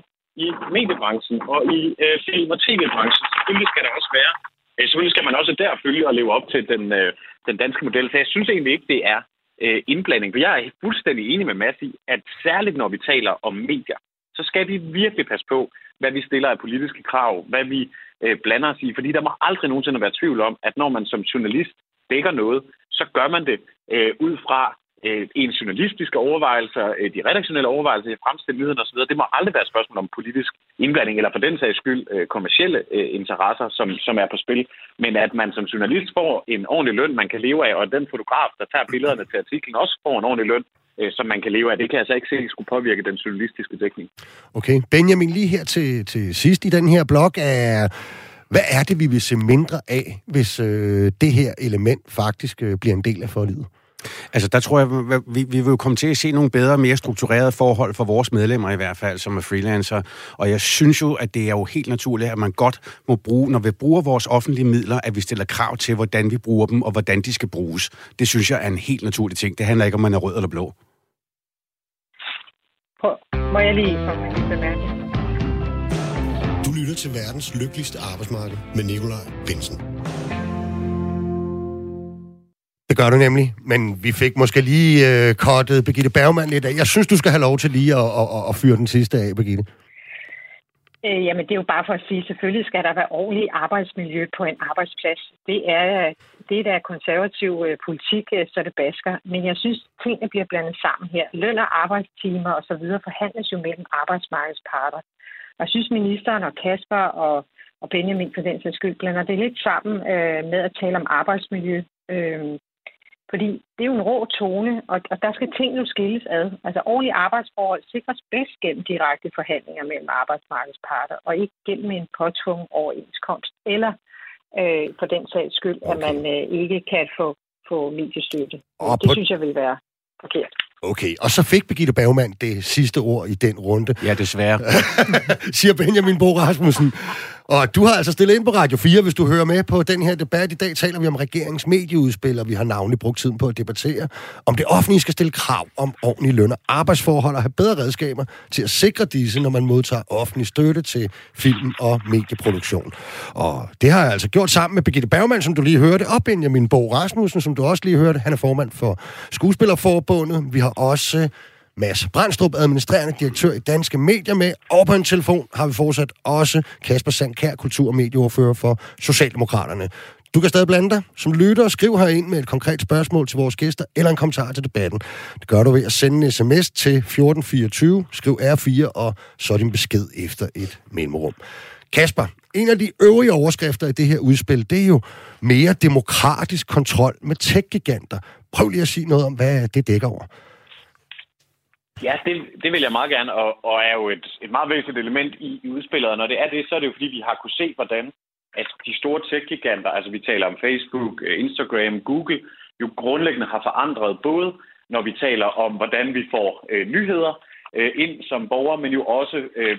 i mediebranchen og i øh, film- og tv-branchen. Selvfølgelig skal der også være. Øh, selvfølgelig skal man også der følge og leve op til den, øh, den danske model. Så jeg synes egentlig ikke, det er øh, indblanding. For jeg er fuldstændig enig med Mads i, at særligt når vi taler om medier, så skal vi virkelig passe på, hvad vi stiller af politiske krav, hvad vi øh, blander os i. Fordi der må aldrig nogensinde være tvivl om, at når man som journalist dækker noget, så gør man det øh, ud fra øh, en journalistiske overvejelser, øh, de redaktionelle overvejelser, i fremstille nyheder osv., det må aldrig være et spørgsmål om politisk indblanding, eller for den sags skyld øh, kommersielle øh, interesser, som, som er på spil. Men at man som journalist får en ordentlig løn, man kan leve af, og den fotograf, der tager billederne til artiklen, også får en ordentlig løn, øh, som man kan leve af. Det kan altså ikke se, at skulle påvirke den journalistiske dækning. Okay. Benjamin, lige her til, til sidst i den her blog er... Hvad er det, vi vil se mindre af, hvis øh, det her element faktisk øh, bliver en del af forlidet? Altså, der tror jeg, vi, vi vil jo komme til at se nogle bedre, mere strukturerede forhold for vores medlemmer i hvert fald, som er freelancer. Og jeg synes jo, at det er jo helt naturligt, at man godt må bruge, når vi bruger vores offentlige midler, at vi stiller krav til, hvordan vi bruger dem, og hvordan de skal bruges. Det synes jeg er en helt naturlig ting. Det handler ikke om, man er rød eller blå. Må jeg lige komme med bemærkning? Du lytter til verdens lykkeligste arbejdsmarked med Nikolaj Bensen. Det gør du nemlig, men vi fik måske lige øh, kottet Birgitte Bergmann lidt af. Jeg synes, du skal have lov til lige at, at, at, at fyre den sidste af, Birgitte. Øh, jamen, det er jo bare for at sige, selvfølgelig skal der være ordentlig arbejdsmiljø på en arbejdsplads. Det er det, der er konservativ øh, politik, øh, så det basker. Men jeg synes, tingene bliver blandet sammen her. Løn og arbejdstimer osv. forhandles jo mellem arbejdsmarkedets parter. Jeg synes, ministeren og Kasper og, og Benjamin for den sags skyld blander det lidt sammen øh, med at tale om arbejdsmiljø. Øh, fordi det er jo en rå tone, og, og der skal ting jo skilles ad. Altså ordentlige arbejdsforhold sikres bedst gennem direkte forhandlinger mellem arbejdsmarkedets parter, og ikke gennem en påtvungen overenskomst. Eller øh, for den sags skyld, okay. at man øh, ikke kan få, få mediestøtte. Og det på... synes jeg vil være forkert. Okay, og så fik Birgitte Bergmann det sidste ord i den runde. Ja, desværre. siger Benjamin Bo Rasmussen. Og du har altså stillet ind på Radio 4, hvis du hører med på den her debat. I dag taler vi om regeringens medieudspil, og vi har navnlig brugt tiden på at debattere, om det offentlige skal stille krav om ordentlige løn og arbejdsforhold og have bedre redskaber til at sikre disse, når man modtager offentlig støtte til film- og medieproduktion. Og det har jeg altså gjort sammen med Birgitte Bergmann, som du lige hørte, og Benjamin Bo Rasmussen, som du også lige hørte. Han er formand for Skuespillerforbundet. Vi har også Mads Brandstrup, administrerende direktør i Danske Medier med. Og på en telefon har vi fortsat også Kasper Sandkær, kultur- og medieordfører for Socialdemokraterne. Du kan stadig blande dig som lytter og skriv ind med et konkret spørgsmål til vores gæster eller en kommentar til debatten. Det gør du ved at sende en sms til 1424, skriv R4 og så din besked efter et mellemrum. Kasper, en af de øvrige overskrifter i det her udspil, det er jo mere demokratisk kontrol med tech-giganter. Prøv lige at sige noget om, hvad det dækker over. Ja, det, det vil jeg meget gerne, og, og er jo et, et meget væsentligt element i, i udspillet. Og når det er det, så er det jo fordi, vi har kunne se, hvordan at de store tech-giganter, altså vi taler om Facebook, øh, Instagram, Google, jo grundlæggende har forandret både, når vi taler om, hvordan vi får øh, nyheder øh, ind som borgere, men jo også øh,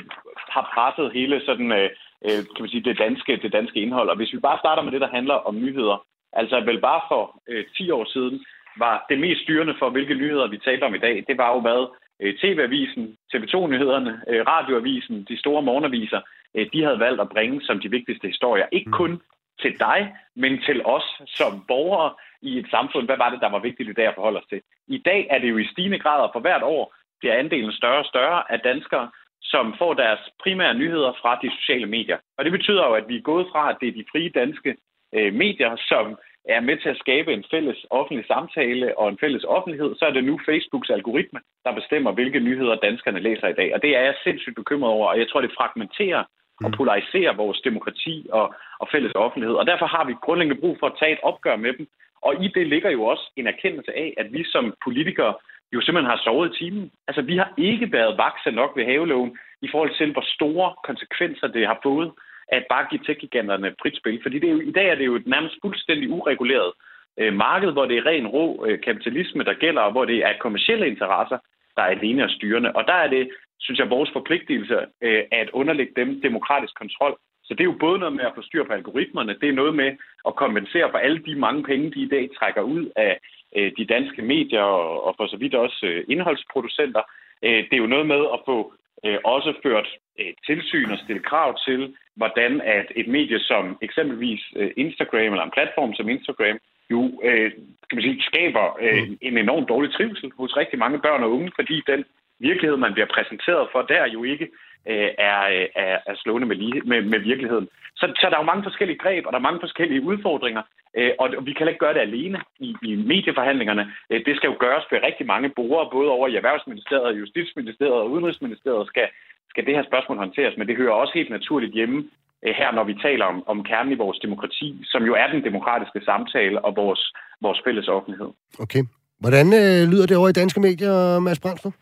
har presset hele sådan, øh, øh, kan man sige, det danske, det danske indhold. Og hvis vi bare starter med det, der handler om nyheder, altså vel bare for øh, 10 år siden, var det mest styrende for, hvilke nyheder vi talte om i dag, det var jo, hvad TV-avisen, TV2-nyhederne, øh, radioavisen, de store morgenaviser, øh, de havde valgt at bringe som de vigtigste historier. Ikke mm. kun til dig, men til os som borgere i et samfund. Hvad var det, der var vigtigt i dag at forholde os til? I dag er det jo i stigende grad, for hvert år bliver andelen større og større af danskere, som får deres primære nyheder fra de sociale medier. Og det betyder jo, at vi er gået fra, at det er de frie danske øh, medier, som er med til at skabe en fælles offentlig samtale og en fælles offentlighed, så er det nu Facebooks algoritme, der bestemmer, hvilke nyheder danskerne læser i dag. Og det er jeg sindssygt bekymret over, og jeg tror, det fragmenterer og mm. polariserer vores demokrati og, og fælles offentlighed. Og derfor har vi grundlæggende brug for at tage et opgør med dem. Og i det ligger jo også en erkendelse af, at vi som politikere jo simpelthen har sovet i timen. Altså, vi har ikke været vakse nok ved haveloven i forhold til, hvor store konsekvenser det har fået at bare give tech-giganterne frit spil. Fordi det er jo, i dag er det jo et nærmest fuldstændig ureguleret øh, marked, hvor det er ren rå øh, kapitalisme, der gælder, og hvor det er kommersielle interesser, der er alene og styrende. Og der er det synes jeg, vores forpligtelse øh, at underlægge dem demokratisk kontrol. Så det er jo både noget med at få styr på algoritmerne, det er noget med at kompensere for alle de mange penge, de i dag trækker ud af øh, de danske medier og, og for så vidt også øh, indholdsproducenter. Øh, det er jo noget med at få øh, også ført øh, tilsyn og stille krav til, hvordan at et medie som eksempelvis øh, Instagram eller en platform som Instagram jo øh, kan man sige, skaber øh, mm. en enorm dårlig trivsel hos rigtig mange børn og unge, fordi den virkelighed, man bliver præsenteret for, der jo ikke øh, er, er, er slående med, lige, med, med virkeligheden. Så, så der er jo mange forskellige greb, og der er mange forskellige udfordringer, øh, og vi kan ikke gøre det alene i, i medieforhandlingerne. Øh, det skal jo gøres ved rigtig mange borgere, både over i Erhvervsministeriet, Justitsministeriet og Udenrigsministeriet skal, skal det her spørgsmål håndteres, men det hører også helt naturligt hjemme øh, her, når vi taler om, om kernen i vores demokrati, som jo er den demokratiske samtale og vores, vores fælles offentlighed. Okay. Hvordan øh, lyder det over i danske medier, Mads Brandstrup?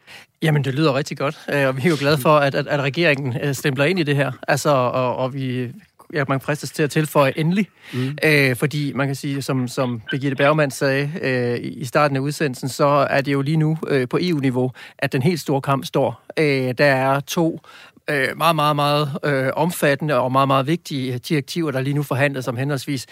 Jamen, det lyder rigtig godt, øh, og vi er jo glade for, at, at, at regeringen øh, stempler ind i det her. Altså, og, og vi ja, man fristes til at tilføje endelig, mm. øh, fordi man kan sige, som, som Birgitte Bergmann sagde øh, i starten af udsendelsen, så er det jo lige nu øh, på EU-niveau, at den helt store kamp står. Øh, der er to øh, meget, meget, meget øh, omfattende og meget, meget vigtige direktiver, der lige nu forhandles om henholdsvis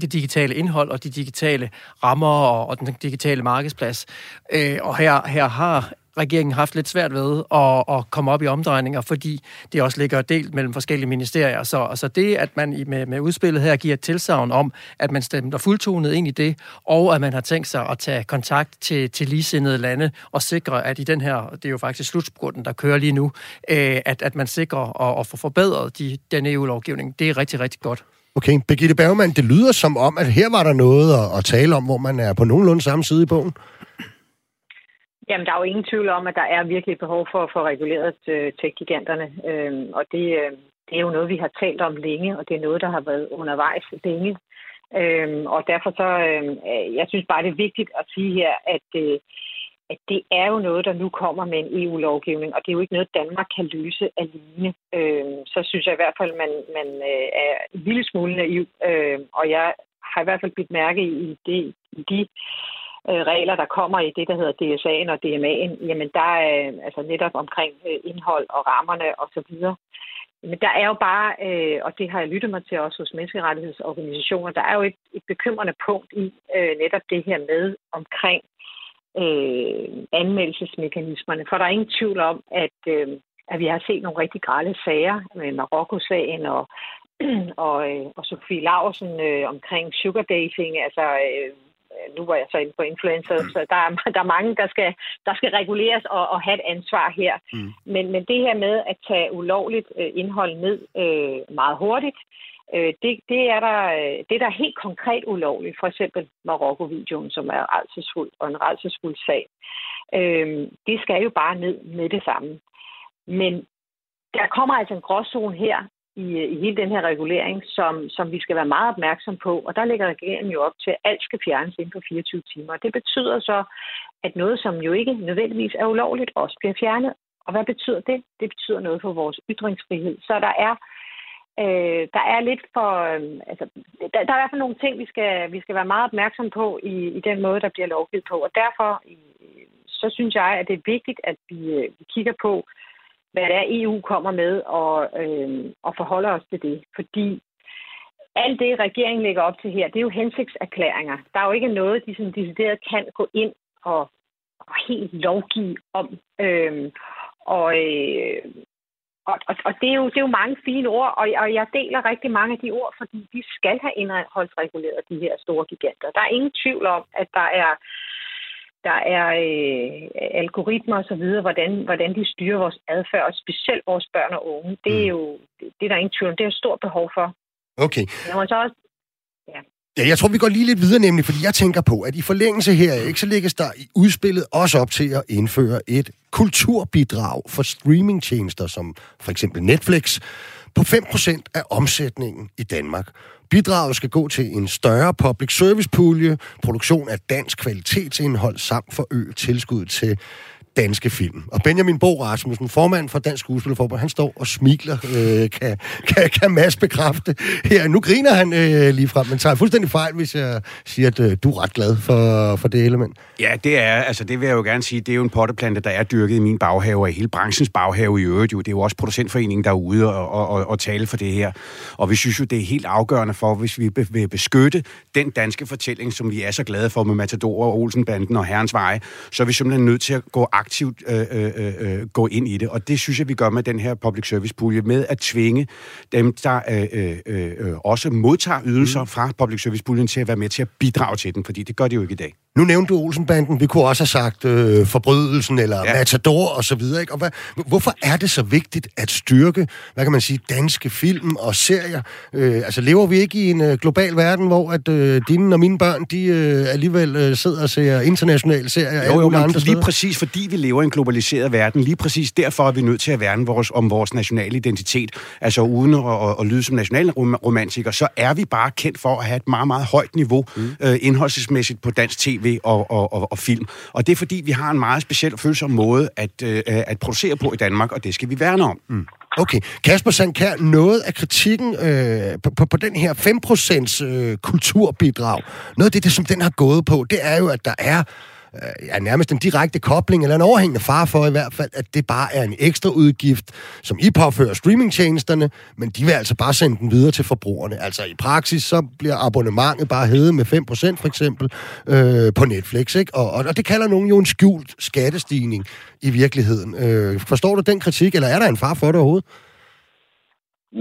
det digitale indhold og de digitale rammer og, og den digitale markedsplads. Øh, og her, her har regeringen haft lidt svært ved at, at komme op i omdrejninger, fordi det også ligger delt mellem forskellige ministerier. Så altså det, at man med, med udspillet her giver et tilsavn om, at man stemmer fuldtonet ind i det, og at man har tænkt sig at tage kontakt til, til ligesindede lande og sikre, at i den her, det er jo faktisk slutspurten, der kører lige nu, øh, at, at man sikrer at, at få forbedret de, den EU-lovgivning, det er rigtig, rigtig godt. Okay, Birgitte Bergmann, det lyder som om, at her var der noget at, at tale om, hvor man er på nogenlunde samme side i bogen. Jamen, der er jo ingen tvivl om, at der er virkelig behov for at få reguleret øh, tech-giganterne. Øhm, og det, øh, det er jo noget, vi har talt om længe, og det er noget, der har været undervejs længe. Øhm, og derfor så, øhm, øh, jeg synes bare, det er vigtigt at sige her, at, øh, at det er jo noget, der nu kommer med en EU-lovgivning, og det er jo ikke noget, Danmark kan løse alene. Øh, så synes jeg i hvert fald, man, man øh, er en lille smule naiv, øh, og jeg har i hvert fald blivet mærke i, det, i de Øh, regler, der kommer i det, der hedder DSA'en og DMA'en, jamen der er altså netop omkring øh, indhold og rammerne osv. Men der er jo bare, øh, og det har jeg lyttet mig til også hos menneskerettighedsorganisationer, der er jo et, et bekymrende punkt i øh, netop det her med omkring øh, anmeldelsesmekanismerne. For der er ingen tvivl om, at, øh, at vi har set nogle rigtig grælde sager med Marokko-sagen og, og, øh, og Sofie Larsen øh, omkring sugar dating, altså øh, nu var jeg så inde på influencer, mm. så der er, der er mange, der skal, der skal reguleres og, og have et ansvar her. Mm. Men, men det her med at tage ulovligt øh, indhold ned øh, meget hurtigt, øh, det, det, er der, det er der helt konkret ulovligt. For eksempel Marokko-videoen, som er rejsesfuld og en rejsesfuld sag. Øh, det skal jo bare ned med det samme. Men der kommer altså en gråzone her, i, i hele den her regulering, som, som vi skal være meget opmærksom på. Og der lægger regeringen jo op til, at alt skal fjernes inden for 24 timer. Det betyder så, at noget, som jo ikke nødvendigvis er ulovligt, også bliver fjernet. Og hvad betyder det? Det betyder noget for vores ytringsfrihed. Så der er øh, der er lidt for... Øh, altså, der, der er i hvert fald nogle ting, vi skal, vi skal være meget opmærksom på i, i den måde, der bliver lovgivet på. Og derfor øh, så synes jeg, at det er vigtigt, at vi, øh, vi kigger på, øh, hvad det er, EU kommer med, og, øh, og forholder os til det. Fordi alt det, regeringen lægger op til her, det er jo hensigtserklæringer. Der er jo ikke noget, de sådan decideret kan gå ind og, og helt lovgive om. Øh, og, øh, og, og, og det, er jo, det er jo mange fine ord, og, og jeg deler rigtig mange af de ord, fordi vi skal have indholdsreguleret de her store giganter. Der er ingen tvivl om, at der er der er øh, algoritmer og så videre, hvordan, hvordan de styrer vores adfærd, og specielt vores børn og unge. Det er mm. jo det er der ingen tvivl om. Det er et stort behov for. Okay. Jeg må så også, ja. Ja, jeg tror, vi går lige lidt videre nemlig, fordi jeg tænker på, at i forlængelse her, ikke, så lægges der i udspillet også op til at indføre et kulturbidrag for streamingtjenester, som for eksempel Netflix, på 5% af omsætningen i Danmark. Bidraget skal gå til en større public service pulje, produktion af dansk kvalitetsindhold samt for ø tilskud til danske film. Og Benjamin Bo Rasmussen, formand for Dansk Skuespillerforbund, han står og smiler, øh, kan, kan, kan Mads bekræfte her. Nu griner han øh, lige frem, men tager fuldstændig fejl, hvis jeg siger, at øh, du er ret glad for, for det element. Ja, det er, altså det vil jeg jo gerne sige, det er jo en potteplante, der er dyrket i min baghave, og i hele branchens baghave i øvrigt jo. Det er jo også producentforeningen, der er ude og, og, og, og tale for det her. Og vi synes jo, det er helt afgørende for, hvis vi vil beskytte den danske fortælling, som vi er så glade for med Matador og Olsenbanden og Herrens Veje, så er vi simpelthen nødt til at gå aktivt øh, øh, øh, gå ind i det. Og det synes jeg, vi gør med den her public service pulje, med at tvinge dem, der øh, øh, øh, også modtager ydelser mm. fra public service puljen til at være med til at bidrage til den, fordi det gør de jo ikke i dag. Nu nævnte du Olsenbanden. Vi kunne også have sagt øh, Forbrydelsen eller ja. Matador og så videre. Ikke? Og hvad, hvorfor er det så vigtigt at styrke, hvad kan man sige, danske film og serier? Øh, altså lever vi ikke i en øh, global verden, hvor at øh, dine og mine børn, de øh, alligevel øh, sidder og ser internationale serier? Jo, jo, men andre lige steder? præcis fordi vi lever i en globaliseret verden, lige præcis derfor er vi nødt til at værne vores, om vores nationale identitet. Altså uden at, at, at lyde som nationalromantiker, så er vi bare kendt for at have et meget, meget højt niveau mm. øh, indholdsmæssigt på dansk tv tv og, og, og, og film. Og det er fordi, vi har en meget speciel følsom måde at, øh, at producere på i Danmark, og det skal vi værne om. Mm. Okay. Kasper Sandkær, noget af kritikken øh, på, på, på den her 5% øh, kulturbidrag, noget af det, det, som den har gået på, det er jo, at der er øh, ja, nærmest en direkte kobling, eller en overhængende far for i hvert fald, at det bare er en ekstra udgift, som I påfører streamingtjenesterne, men de vil altså bare sende den videre til forbrugerne. Altså i praksis, så bliver abonnementet bare hævet med 5% for eksempel øh, på Netflix, ikke? Og, og, og det kalder nogen jo en skjult skattestigning i virkeligheden. Øh, forstår du den kritik, eller er der en far for det overhovedet?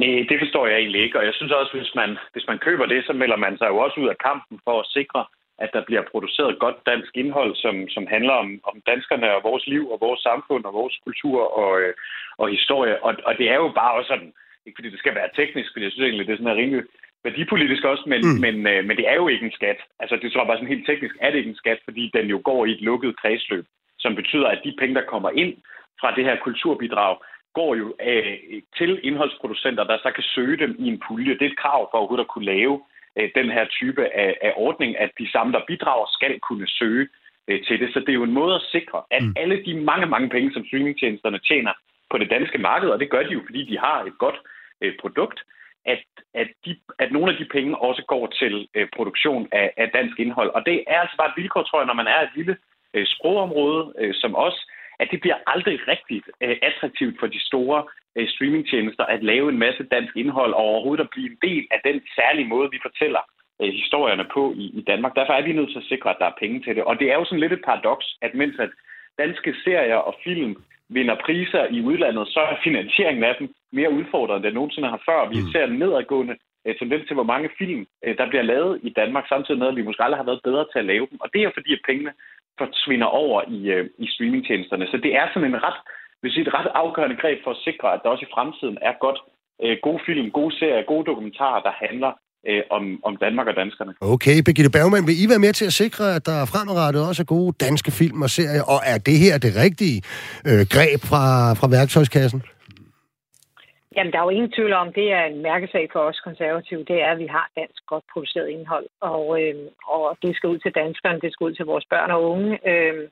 Nej, det forstår jeg egentlig ikke, og jeg synes også, hvis man, hvis man køber det, så melder man sig jo også ud af kampen for at sikre, at der bliver produceret godt dansk indhold, som, som handler om, om danskerne og vores liv og vores samfund og vores kultur og, øh, og historie. Og, og det er jo bare også sådan, ikke fordi det skal være teknisk, fordi jeg synes egentlig, det er sådan her rimelig værdipolitisk også, men, mm. men, øh, men det er jo ikke en skat. Altså det tror jeg bare sådan helt teknisk er det ikke en skat, fordi den jo går i et lukket kredsløb, som betyder, at de penge, der kommer ind fra det her kulturbidrag, går jo øh, til indholdsproducenter, der så kan søge dem i en pulje. Det er et krav for overhovedet at kunne lave den her type af, af ordning, at de samme, der bidrager, skal kunne søge øh, til det. Så det er jo en måde at sikre, at mm. alle de mange, mange penge, som streamingtjenesterne tjener på det danske marked, og det gør de jo, fordi de har et godt øh, produkt, at, at, de, at nogle af de penge også går til øh, produktion af, af dansk indhold. Og det er altså bare et vilkår, tror jeg, når man er et lille øh, sprogområde øh, som os, at det bliver aldrig rigtigt øh, attraktivt for de store øh, streamingtjenester at lave en masse dansk indhold og overhovedet at blive en del af den særlige måde, vi fortæller øh, historierne på i, i Danmark. Derfor er vi nødt til at sikre, at der er penge til det. Og det er jo sådan lidt et paradoks, at mens at danske serier og film vinder priser i udlandet, så er finansieringen af dem mere udfordret, end nogensinde har før. Vi mm. ser en nedadgående Øh, tendens til, hvor mange film, øh, der bliver lavet i Danmark, samtidig med, at vi måske aldrig har været bedre til at lave dem. Og det er fordi, at pengene forsvinder over i, øh, i streamingtjenesterne. Så det er sådan en ret vil sige, et ret afgørende greb for at sikre, at der også i fremtiden er godt øh, gode film, gode serier, gode dokumentarer, der handler øh, om, om Danmark og danskerne. Okay, Birgitte Bergman, vil I være med til at sikre, at der fremadrettet også er gode danske film og serier, og er det her det rigtige øh, greb fra, fra værktøjskassen? Jamen, der er jo ingen tvivl om, det er en mærkesag for os konservative, det er, at vi har dansk godt produceret indhold, og, øh, og det skal ud til danskerne, det skal ud til vores børn og unge. Øh,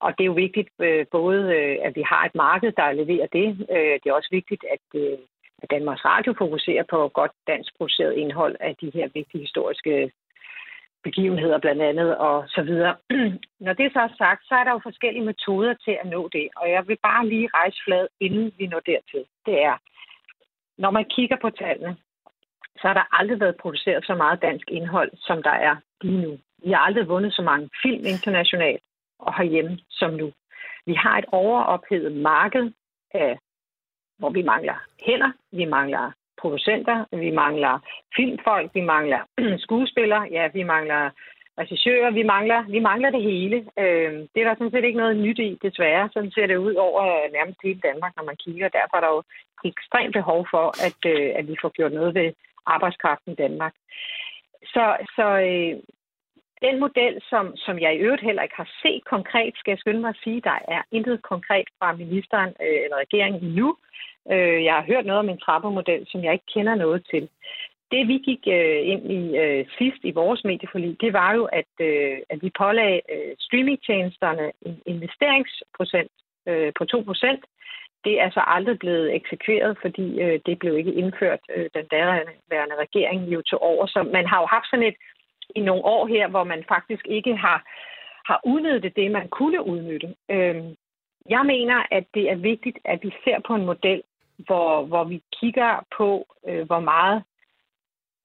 og det er jo vigtigt øh, både, øh, at vi har et marked, der leverer det. Øh, det er også vigtigt, at, øh, at Danmarks Radio fokuserer på godt dansk produceret indhold af de her vigtige historiske begivenheder blandt andet og så videre. Når det så er sagt, så er der jo forskellige metoder til at nå det, og jeg vil bare lige rejse flad, inden vi når dertil. Det er, når man kigger på tallene, så har der aldrig været produceret så meget dansk indhold, som der er lige nu. Vi har aldrig vundet så mange film internationalt og herhjemme som nu. Vi har et overophedet marked, af, hvor vi mangler hænder, vi mangler producenter, vi mangler filmfolk, vi mangler skuespillere, ja, vi mangler regissører, vi mangler, vi mangler det hele. Øh, det er der sådan set ikke noget nyt i, desværre. Sådan ser det ud over øh, nærmest hele Danmark, når man kigger. Derfor er der jo ekstremt behov for, at, øh, at vi får gjort noget ved arbejdskraften i Danmark. Så, så øh, den model, som, som jeg i øvrigt heller ikke har set konkret, skal jeg skynde mig at sige, der er intet konkret fra ministeren øh, eller regeringen endnu. Øh, jeg har hørt noget om en trappemodel, som jeg ikke kender noget til det vi gik øh, ind i øh, sidst i vores medieforlig, det var jo, at, øh, at vi pålagde øh, streamingtjenesterne en investeringsprocent øh, på 2 procent. Det er så aldrig blevet eksekveret, fordi øh, det blev ikke indført øh, den daværende regering jo til over. Så man har jo haft sådan et i nogle år her, hvor man faktisk ikke har, har udnyttet det, man kunne udnytte. Øh, jeg mener, at det er vigtigt, at vi ser på en model, hvor, hvor vi kigger på, øh, hvor meget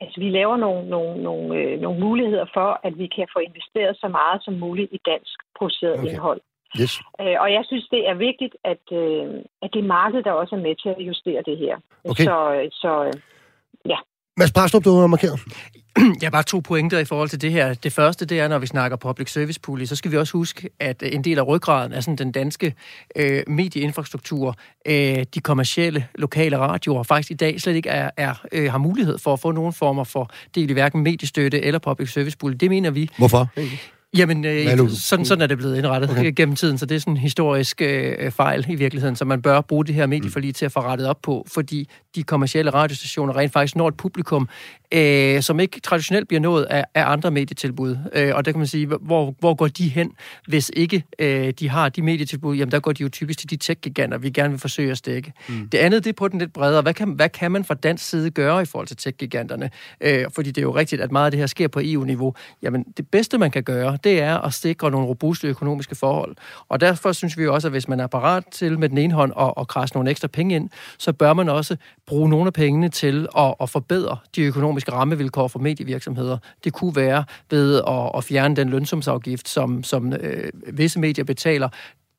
Altså, vi laver nogle, nogle, nogle, øh, nogle muligheder for, at vi kan få investeret så meget som muligt i dansk produceret okay. indhold. Yes. Øh, og jeg synes, det er vigtigt, at, øh, at det er markedet, der også er med til at justere det her. Okay. Så, så øh, ja. Mads Barstrup, du har markeret. Jeg har bare to pointer i forhold til det her. Det første, det er, når vi snakker public service pulje, så skal vi også huske, at en del af ryggraden er sådan den danske øh, medieinfrastruktur, øh, de kommercielle lokale radioer, faktisk i dag slet ikke er, er, øh, har mulighed for at få nogen former for del i hverken mediestøtte eller public service pulje. Det mener vi. Hvorfor? Jamen, øh, sådan, sådan er det blevet indrettet okay. gennem tiden, så det er sådan en historisk øh, fejl i virkeligheden, så man bør bruge det her medieforlig mm. til at få rettet op på, fordi de kommercielle radiostationer rent faktisk når et publikum, øh, som ikke traditionelt bliver nået af, af andre medietilbud. Øh, og der kan man sige, hvor, hvor går de hen, hvis ikke øh, de har de medietilbud? Jamen, der går de jo typisk til de tech-giganter, vi gerne vil forsøge at stikke. Mm. Det andet, det er på den lidt bredere. Hvad kan, hvad kan man fra dansk side gøre i forhold til tech-giganterne? Øh, fordi det er jo rigtigt, at meget af det her sker på EU-niveau. Jamen, det bedste, man kan gøre, det er at sikre nogle robuste økonomiske forhold. Og derfor synes vi jo også, at hvis man er parat til med den ene hånd at, at krasse nogle ekstra penge ind, så bør man også bruge nogle af pengene til at, at forbedre de økonomiske rammevilkår for medievirksomheder. Det kunne være ved at, at fjerne den lønsumsafgift, som, som øh, visse medier betaler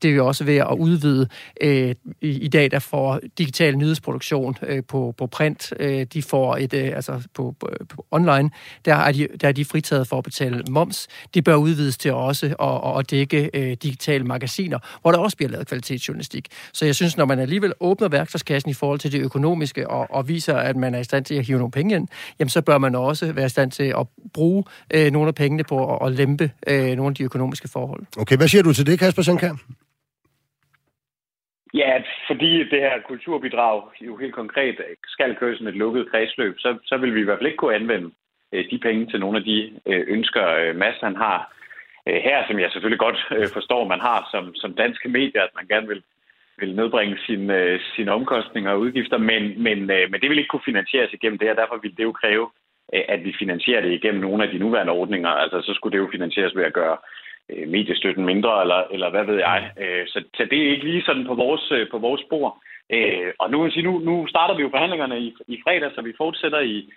det er jo også ved at udvide. Øh, i, I dag der får digital nyhedsproduktion øh, på, på print, øh, de får et, øh, altså på, på, på online, der er, de, der er de fritaget for at betale moms. Det bør udvides til også at, at dække øh, digitale magasiner, hvor der også bliver lavet kvalitetsjournalistik. Så jeg synes, når man alligevel åbner værktøjskassen i forhold til det økonomiske og, og viser, at man er i stand til at hive nogle penge ind, jamen så bør man også være i stand til at bruge øh, nogle af pengene på at, at lempe øh, nogle af de økonomiske forhold. Okay, hvad siger du til det, Kasper Sandkær? Ja, fordi det her kulturbidrag jo helt konkret skal køre sådan et lukket kredsløb, så, så vil vi i hvert fald ikke kunne anvende øh, de penge til nogle af de øh, ønsker, øh, Mads han har her, som jeg selvfølgelig godt forstår, man har som, som danske medier, at man gerne vil, vil nedbringe sine, sin sine omkostninger og udgifter, men, men, men det vil ikke kunne finansieres igennem det, og derfor vil det jo kræve, at vi finansierer det igennem nogle af de nuværende ordninger. Altså, så skulle det jo finansieres ved at gøre øh, mediestøtten mindre, eller, eller hvad ved jeg. Øh, så, så det er ikke lige sådan på vores, øh, på vores spor. Øh, og nu, sige, nu, nu starter vi jo forhandlingerne i, i fredag, så vi fortsætter i,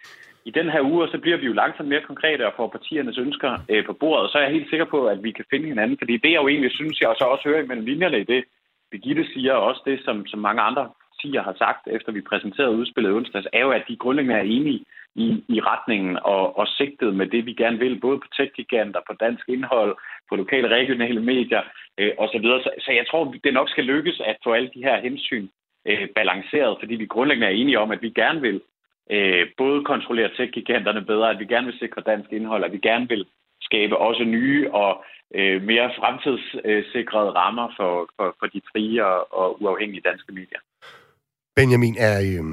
i den her uge, og så bliver vi jo langsomt mere konkrete og får partiernes ønsker øh, på bordet. Og så er jeg helt sikker på, at vi kan finde hinanden. Fordi det, jeg jo egentlig synes, jeg så også hører imellem linjerne i det, Birgitte siger, og også det, som, som mange andre partier har sagt, efter vi præsenterede udspillet onsdags, er jo, at de grundlæggende er enige i, i retningen og, og sigtet med det, vi gerne vil, både på tech på dansk indhold, på lokale regionale medier øh, osv. Så, så jeg tror, det nok skal lykkes at få alle de her hensyn øh, balanceret, fordi vi grundlæggende er enige om, at vi gerne vil øh, både kontrollere tech-giganterne bedre, at vi gerne vil sikre dansk indhold, at vi gerne vil skabe også nye og øh, mere fremtidssikrede øh, rammer for, for, for de frie og, og uafhængige danske medier. Benjamin, er, øh,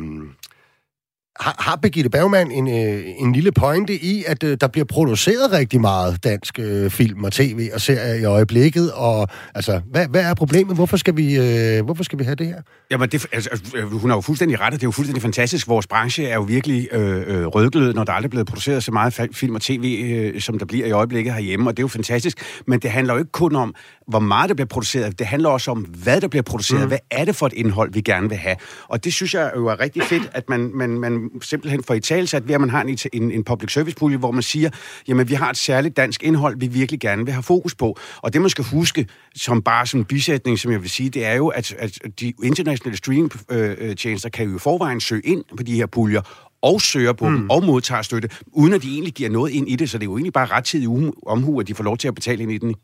har, har Birgitte Bergman en, øh, en lille pointe i, at øh, der bliver produceret rigtig meget dansk øh, film og tv og serier i øjeblikket? Og altså, hvad, hvad er problemet? Hvorfor skal vi, øh, hvorfor skal vi have det her? Jamen, det, altså, øh, hun har jo fuldstændig ret, og det er jo fuldstændig fantastisk. Vores branche er jo virkelig øh, øh rødglød, når der aldrig er blevet produceret så meget film og tv, øh, som der bliver i øjeblikket herhjemme, og det er jo fantastisk. Men det handler jo ikke kun om, hvor meget der bliver produceret. Det handler også om, hvad der bliver produceret. Mm. Hvad er det for et indhold, vi gerne vil have? Og det synes jeg jo er rigtig fedt, at man, man, man simpelthen får i talsat ved, at man har en, en, en public service pulje, hvor man siger, jamen vi har et særligt dansk indhold, vi virkelig gerne vil have fokus på. Og det man skal huske, som bare som bisætning, som jeg vil sige, det er jo, at, at de internationale streaming-tjenester kan jo i forvejen søge ind på de her puljer, og søger på mm. dem, og modtager støtte, uden at de egentlig giver noget ind i det. Så det er jo egentlig bare rettidig omhu, at de får lov til at betale ind i den.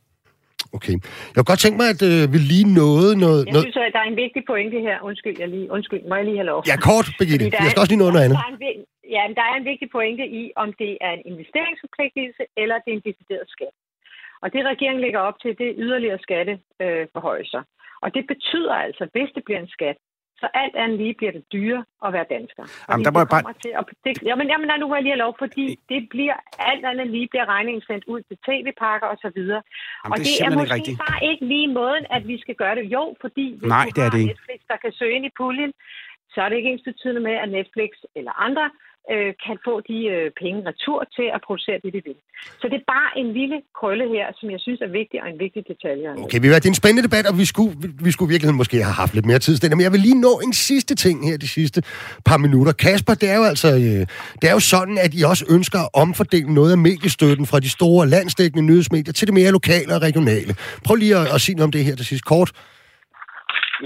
Okay. Jeg kunne godt tænke mig, at øh, vi lige nåede noget... Jeg synes, at der er en vigtig pointe her. Undskyld, jeg lige, undskyld, må jeg lige have lov? Ja, kort, Birgitte. Jeg skal også lige nå noget andet. Der er en, ja, men der er en vigtig pointe i, om det er en investeringsforpligtelse, eller det er en decideret skat. Og det regeringen lægger op til, det er yderligere skatteforhøjelser. Øh, og det betyder altså, hvis det bliver en skat, Så alt andet lige bliver det dyre at være dansker. Jamen, der må jeg bare... Til at, det, jamen, jamen, nu må jeg lige have lov, fordi det bliver alt andet lige bliver regningen sendt ud til tv-pakker og så videre. Jamen, og det er det er simpelthen måske ikke rigtigt. bare ikke lige måden, at vi skal gøre det. Jo, fordi hvis Nej, det er det ikke. Netflix, der kan søge ind i puljen, så er det ikke ens betydende med, at Netflix eller andre øh, kan få de øh, penge retur til at producere det, de vil. Så det er bare en lille krølle her, som jeg synes er vigtig og en vigtig detalje. Okay, vi det er en spændende debat, og vi skulle, vi skulle i virkeligheden måske have haft lidt mere tid til det. Men jeg vil lige nå en sidste ting her de sidste par minutter. Kasper, det er jo altså øh, det er jo sådan, at I også ønsker at omfordele noget af mediestøtten fra de store landsdækkende nyhedsmedier til det mere lokale og regionale. Prøv lige at, at sige noget om det her til sidst kort.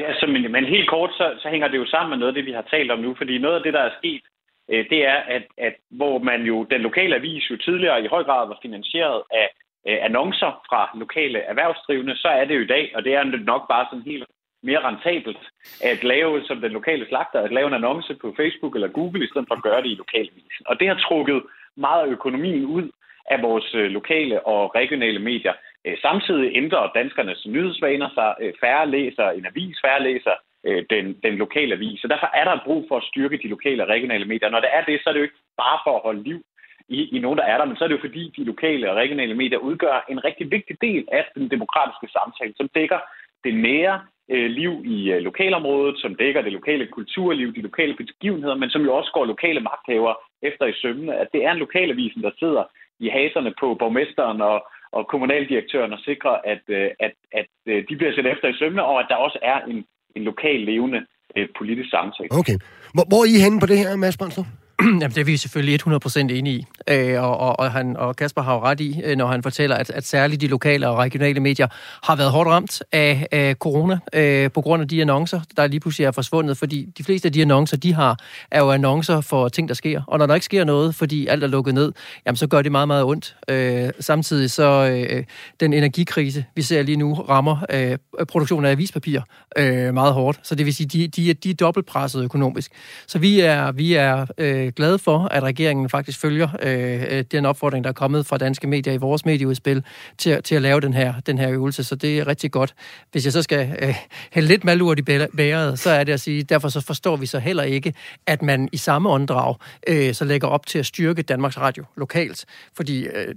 Ja, så, men, men helt kort, så, så hænger det jo sammen med noget af det, vi har talt om nu, fordi noget af det, der er sket, øh, det er, at, at hvor man jo, den lokale avis jo tidligere i høj grad var finansieret af øh, annoncer fra lokale erhvervsdrivende, så er det jo i dag, og det er nok bare sådan helt mere rentabelt at lave, som den lokale slagter, at lave en annonce på Facebook eller Google, i stedet for at gøre det i lokalavisen. Og det har trukket meget af økonomien ud af vores øh, lokale og regionale medier. Øh, samtidig ændrer danskernes nyhedsvaner sig. Øh, færre læser en avis, færre læser øh, den, den lokale avis. Så derfor er der brug for at styrke de lokale og regionale medier. Når det er det, så er det jo ikke bare for at holde liv i, i nogen, der er der, men så er det jo fordi, de lokale og regionale medier udgør en rigtig vigtig del af den demokratiske samtale, som dækker det nære øh, liv i øh, lokalområdet, som dækker det lokale kulturliv, de lokale begivenheder, men som jo også går lokale magthavere efter i sømmene. At det er en lokalavisen, der sidder i haserne på borgmesteren og, og kommunaldirektøren og sikrer, at, øh, at, at øh, de bliver set efter i sømmene, og at der også er en, en lokal levende øh, politisk samtale. Okay. Hvor, hvor er I henne på det her, Mads Brøndstrup? Jamen, det er vi selvfølgelig 100% enige i. Øh, og, og, og, han, og Kasper har jo ret i, øh, når han fortæller, at, at særligt de lokale og regionale medier har været hårdt ramt af, af corona øh, på grund af de annoncer, der lige pludselig er forsvundet. Fordi de fleste af de annoncer, de har, er jo annoncer for ting, der sker. Og når der ikke sker noget, fordi alt er lukket ned, jamen så gør det meget, meget ondt. Øh, samtidig så øh, den energikrise, vi ser lige nu, rammer øh, produktionen af avispapir øh, meget hårdt. Så det vil sige, de, de, er- de er dobbeltpresset økonomisk. Så vi er, vi er øh, glade for, at regeringen faktisk følger øh, øh, den opfordring, der er kommet fra danske medier i vores medieudspil til, til at lave den her, den her øvelse. Så det er rigtig godt. Hvis jeg så skal øh, hælde lidt malurt i bæ- bæret, så er det at sige, derfor så forstår vi så heller ikke, at man i samme åndedrag øh, så lægger op til at styrke Danmarks Radio lokalt. Fordi øh,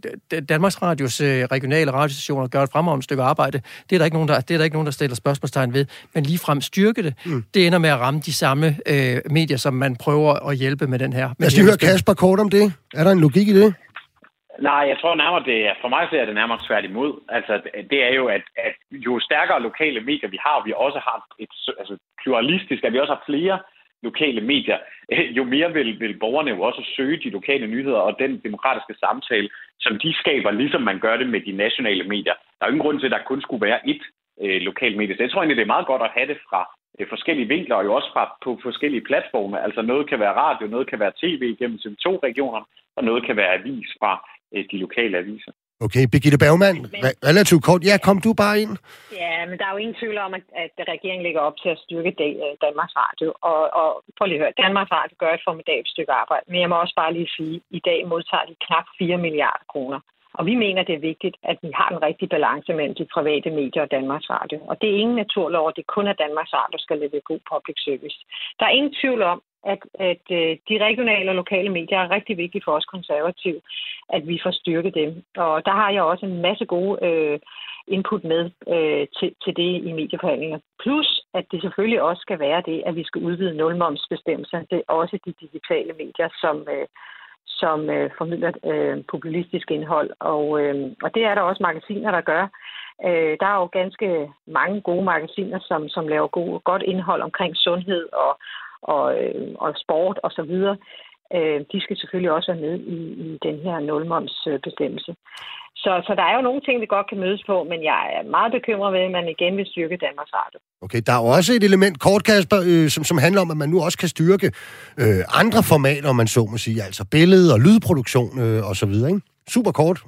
Danmarks Radios øh, regionale radiostationer gør et fremragende stykke arbejde. Det er der ikke nogen, der, det er der ikke nogen, der stiller spørgsmålstegn ved. Men ligefrem styrke det, mm. det ender med at ramme de samme øh, medier, som man prøver at hjælpe med den her. Lad os lige høre Kasper kort om det. Er der en logik i det? Nej, jeg tror nærmere, det er, for mig så er det nærmere svært imod. Altså, det er jo, at, at jo stærkere lokale medier vi har, og vi også har et altså, pluralistisk, at vi også har flere lokale medier, jo mere vil, vil borgerne jo også søge de lokale nyheder og den demokratiske samtale, som de skaber, ligesom man gør det med de nationale medier. Der er jo ingen grund til, at der kun skulle være ét øh, lokalt medie. Så jeg tror egentlig, det er meget godt at have det fra forskellige vinkler, og jo også fra på forskellige platforme. Altså noget kan være radio, noget kan være tv gennem TV2-regionerne, og noget kan være avis fra øh, de lokale aviser. Okay, Birgitte Bergmann, re- relativt kort. Ja, kom du bare ind. Ja, men der er jo ingen tvivl om, at, at regeringen lægger op til at styrke det, øh, Danmarks Radio. Og, og prøv lige at høre, Danmarks Radio gør et formidabelt stykke arbejde. Men jeg må også bare lige sige, at i dag modtager de knap 4 milliarder kroner. Og vi mener, det er vigtigt, at vi har en rigtig balance mellem de private medier og Danmarks Radio. Og det er ingen naturlov, at det kun er Danmarks Radio, der skal levere god public service. Der er ingen tvivl om, at, at øh, de regionale og lokale medier er rigtig vigtige for os konservative, at vi får styrket dem. Og der har jeg også en masse gode øh, input med øh, til, til det i medieforhandlinger. Plus, at det selvfølgelig også skal være det, at vi skal udvide nulmomsbestemmelserne til også de digitale medier, som, øh, som øh, formidler øh, populistisk indhold. Og, øh, og det er der også magasiner, der gør. Øh, der er jo ganske mange gode magasiner, som, som laver gode, godt indhold omkring sundhed og, og, øh, og sport osv. Og så videre øh, de skal selvfølgelig også være med i, i den her nulmomsbestemmelse. Så, så der er jo nogle ting, vi godt kan mødes på, men jeg er meget bekymret ved, at man igen vil styrke Danmarks Radio. Okay, der er jo også et element, kort Kasper, øh, som, som handler om, at man nu også kan styrke øh, andre formater, om man så må sige, altså billede- og lydproduktion øh, og så videre, ikke? Super kort.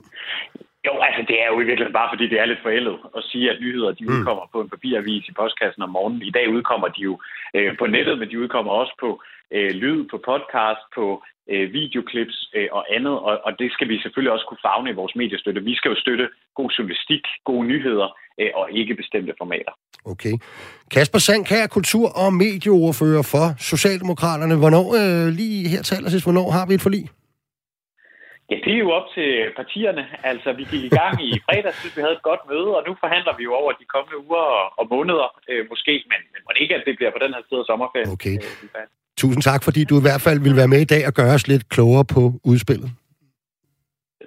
Jo, altså det er jo i virkeligheden bare fordi, det er lidt forældet at sige, at nyheder de udkommer på en papiravis i postkassen om morgenen. I dag udkommer de jo øh, på nettet, men de udkommer også på øh, lyd, på podcast, på øh, videoklips øh, og andet, og, og det skal vi selvfølgelig også kunne fagne i vores mediestøtte. Vi skal jo støtte god journalistik, gode nyheder øh, og ikke bestemte formater. Okay. Kasper Sandkær, kultur- og medieordfører for Socialdemokraterne. Hvornår, øh, lige her til allersidst, hvornår har vi et forlig? Ja, det er jo op til partierne. Altså, vi gik i gang i fredags, synes vi havde et godt møde, og nu forhandler vi jo over de kommende uger og, og måneder, øh, måske, men, men ikke, at det bliver på den her side af sommerferien. Okay. Øh, Tusind tak, fordi du i hvert fald vil være med i dag og gøre os lidt klogere på udspillet.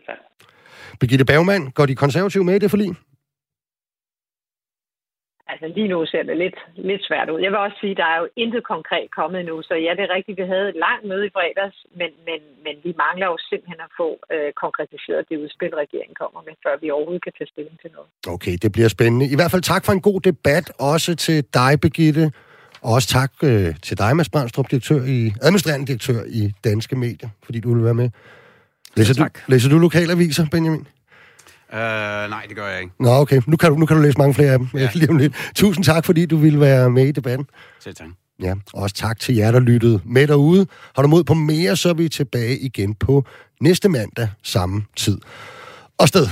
Tak. Birgitte Bergmann, går de konservative med i det forlig? Altså lige nu ser det lidt, lidt svært ud. Jeg vil også sige, at der er jo intet konkret kommet nu, så ja, det er rigtigt, vi havde et langt møde i fredags, men, men, men vi mangler jo simpelthen at få øh, konkretiseret det udspil, regeringen kommer med, før vi overhovedet kan tage stilling til noget. Okay, det bliver spændende. I hvert fald tak for en god debat, også til dig, Birgitte, og også tak øh, til dig, Mads Brandstrup, direktør i, administrerende direktør i Danske Medier, fordi du vil være med. Læser, ja, du, læser du lokalaviser, Benjamin? Uh, nej, det gør jeg ikke. Nå, okay. Nu kan du, nu kan du læse mange flere af dem. Ja. Lige om lidt. Tusind tak, fordi du ville være med i debatten. Selv tak. Ja, også tak til jer, der lyttede med derude. Har du mod på mere, så er vi tilbage igen på næste mandag samme tid. Og sted.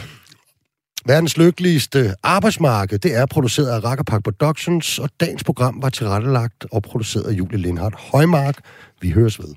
Verdens lykkeligste arbejdsmarked, det er produceret af Rackerpark Productions, og dagens program var tilrettelagt og produceret af Julie Lindhardt Højmark. Vi høres ved.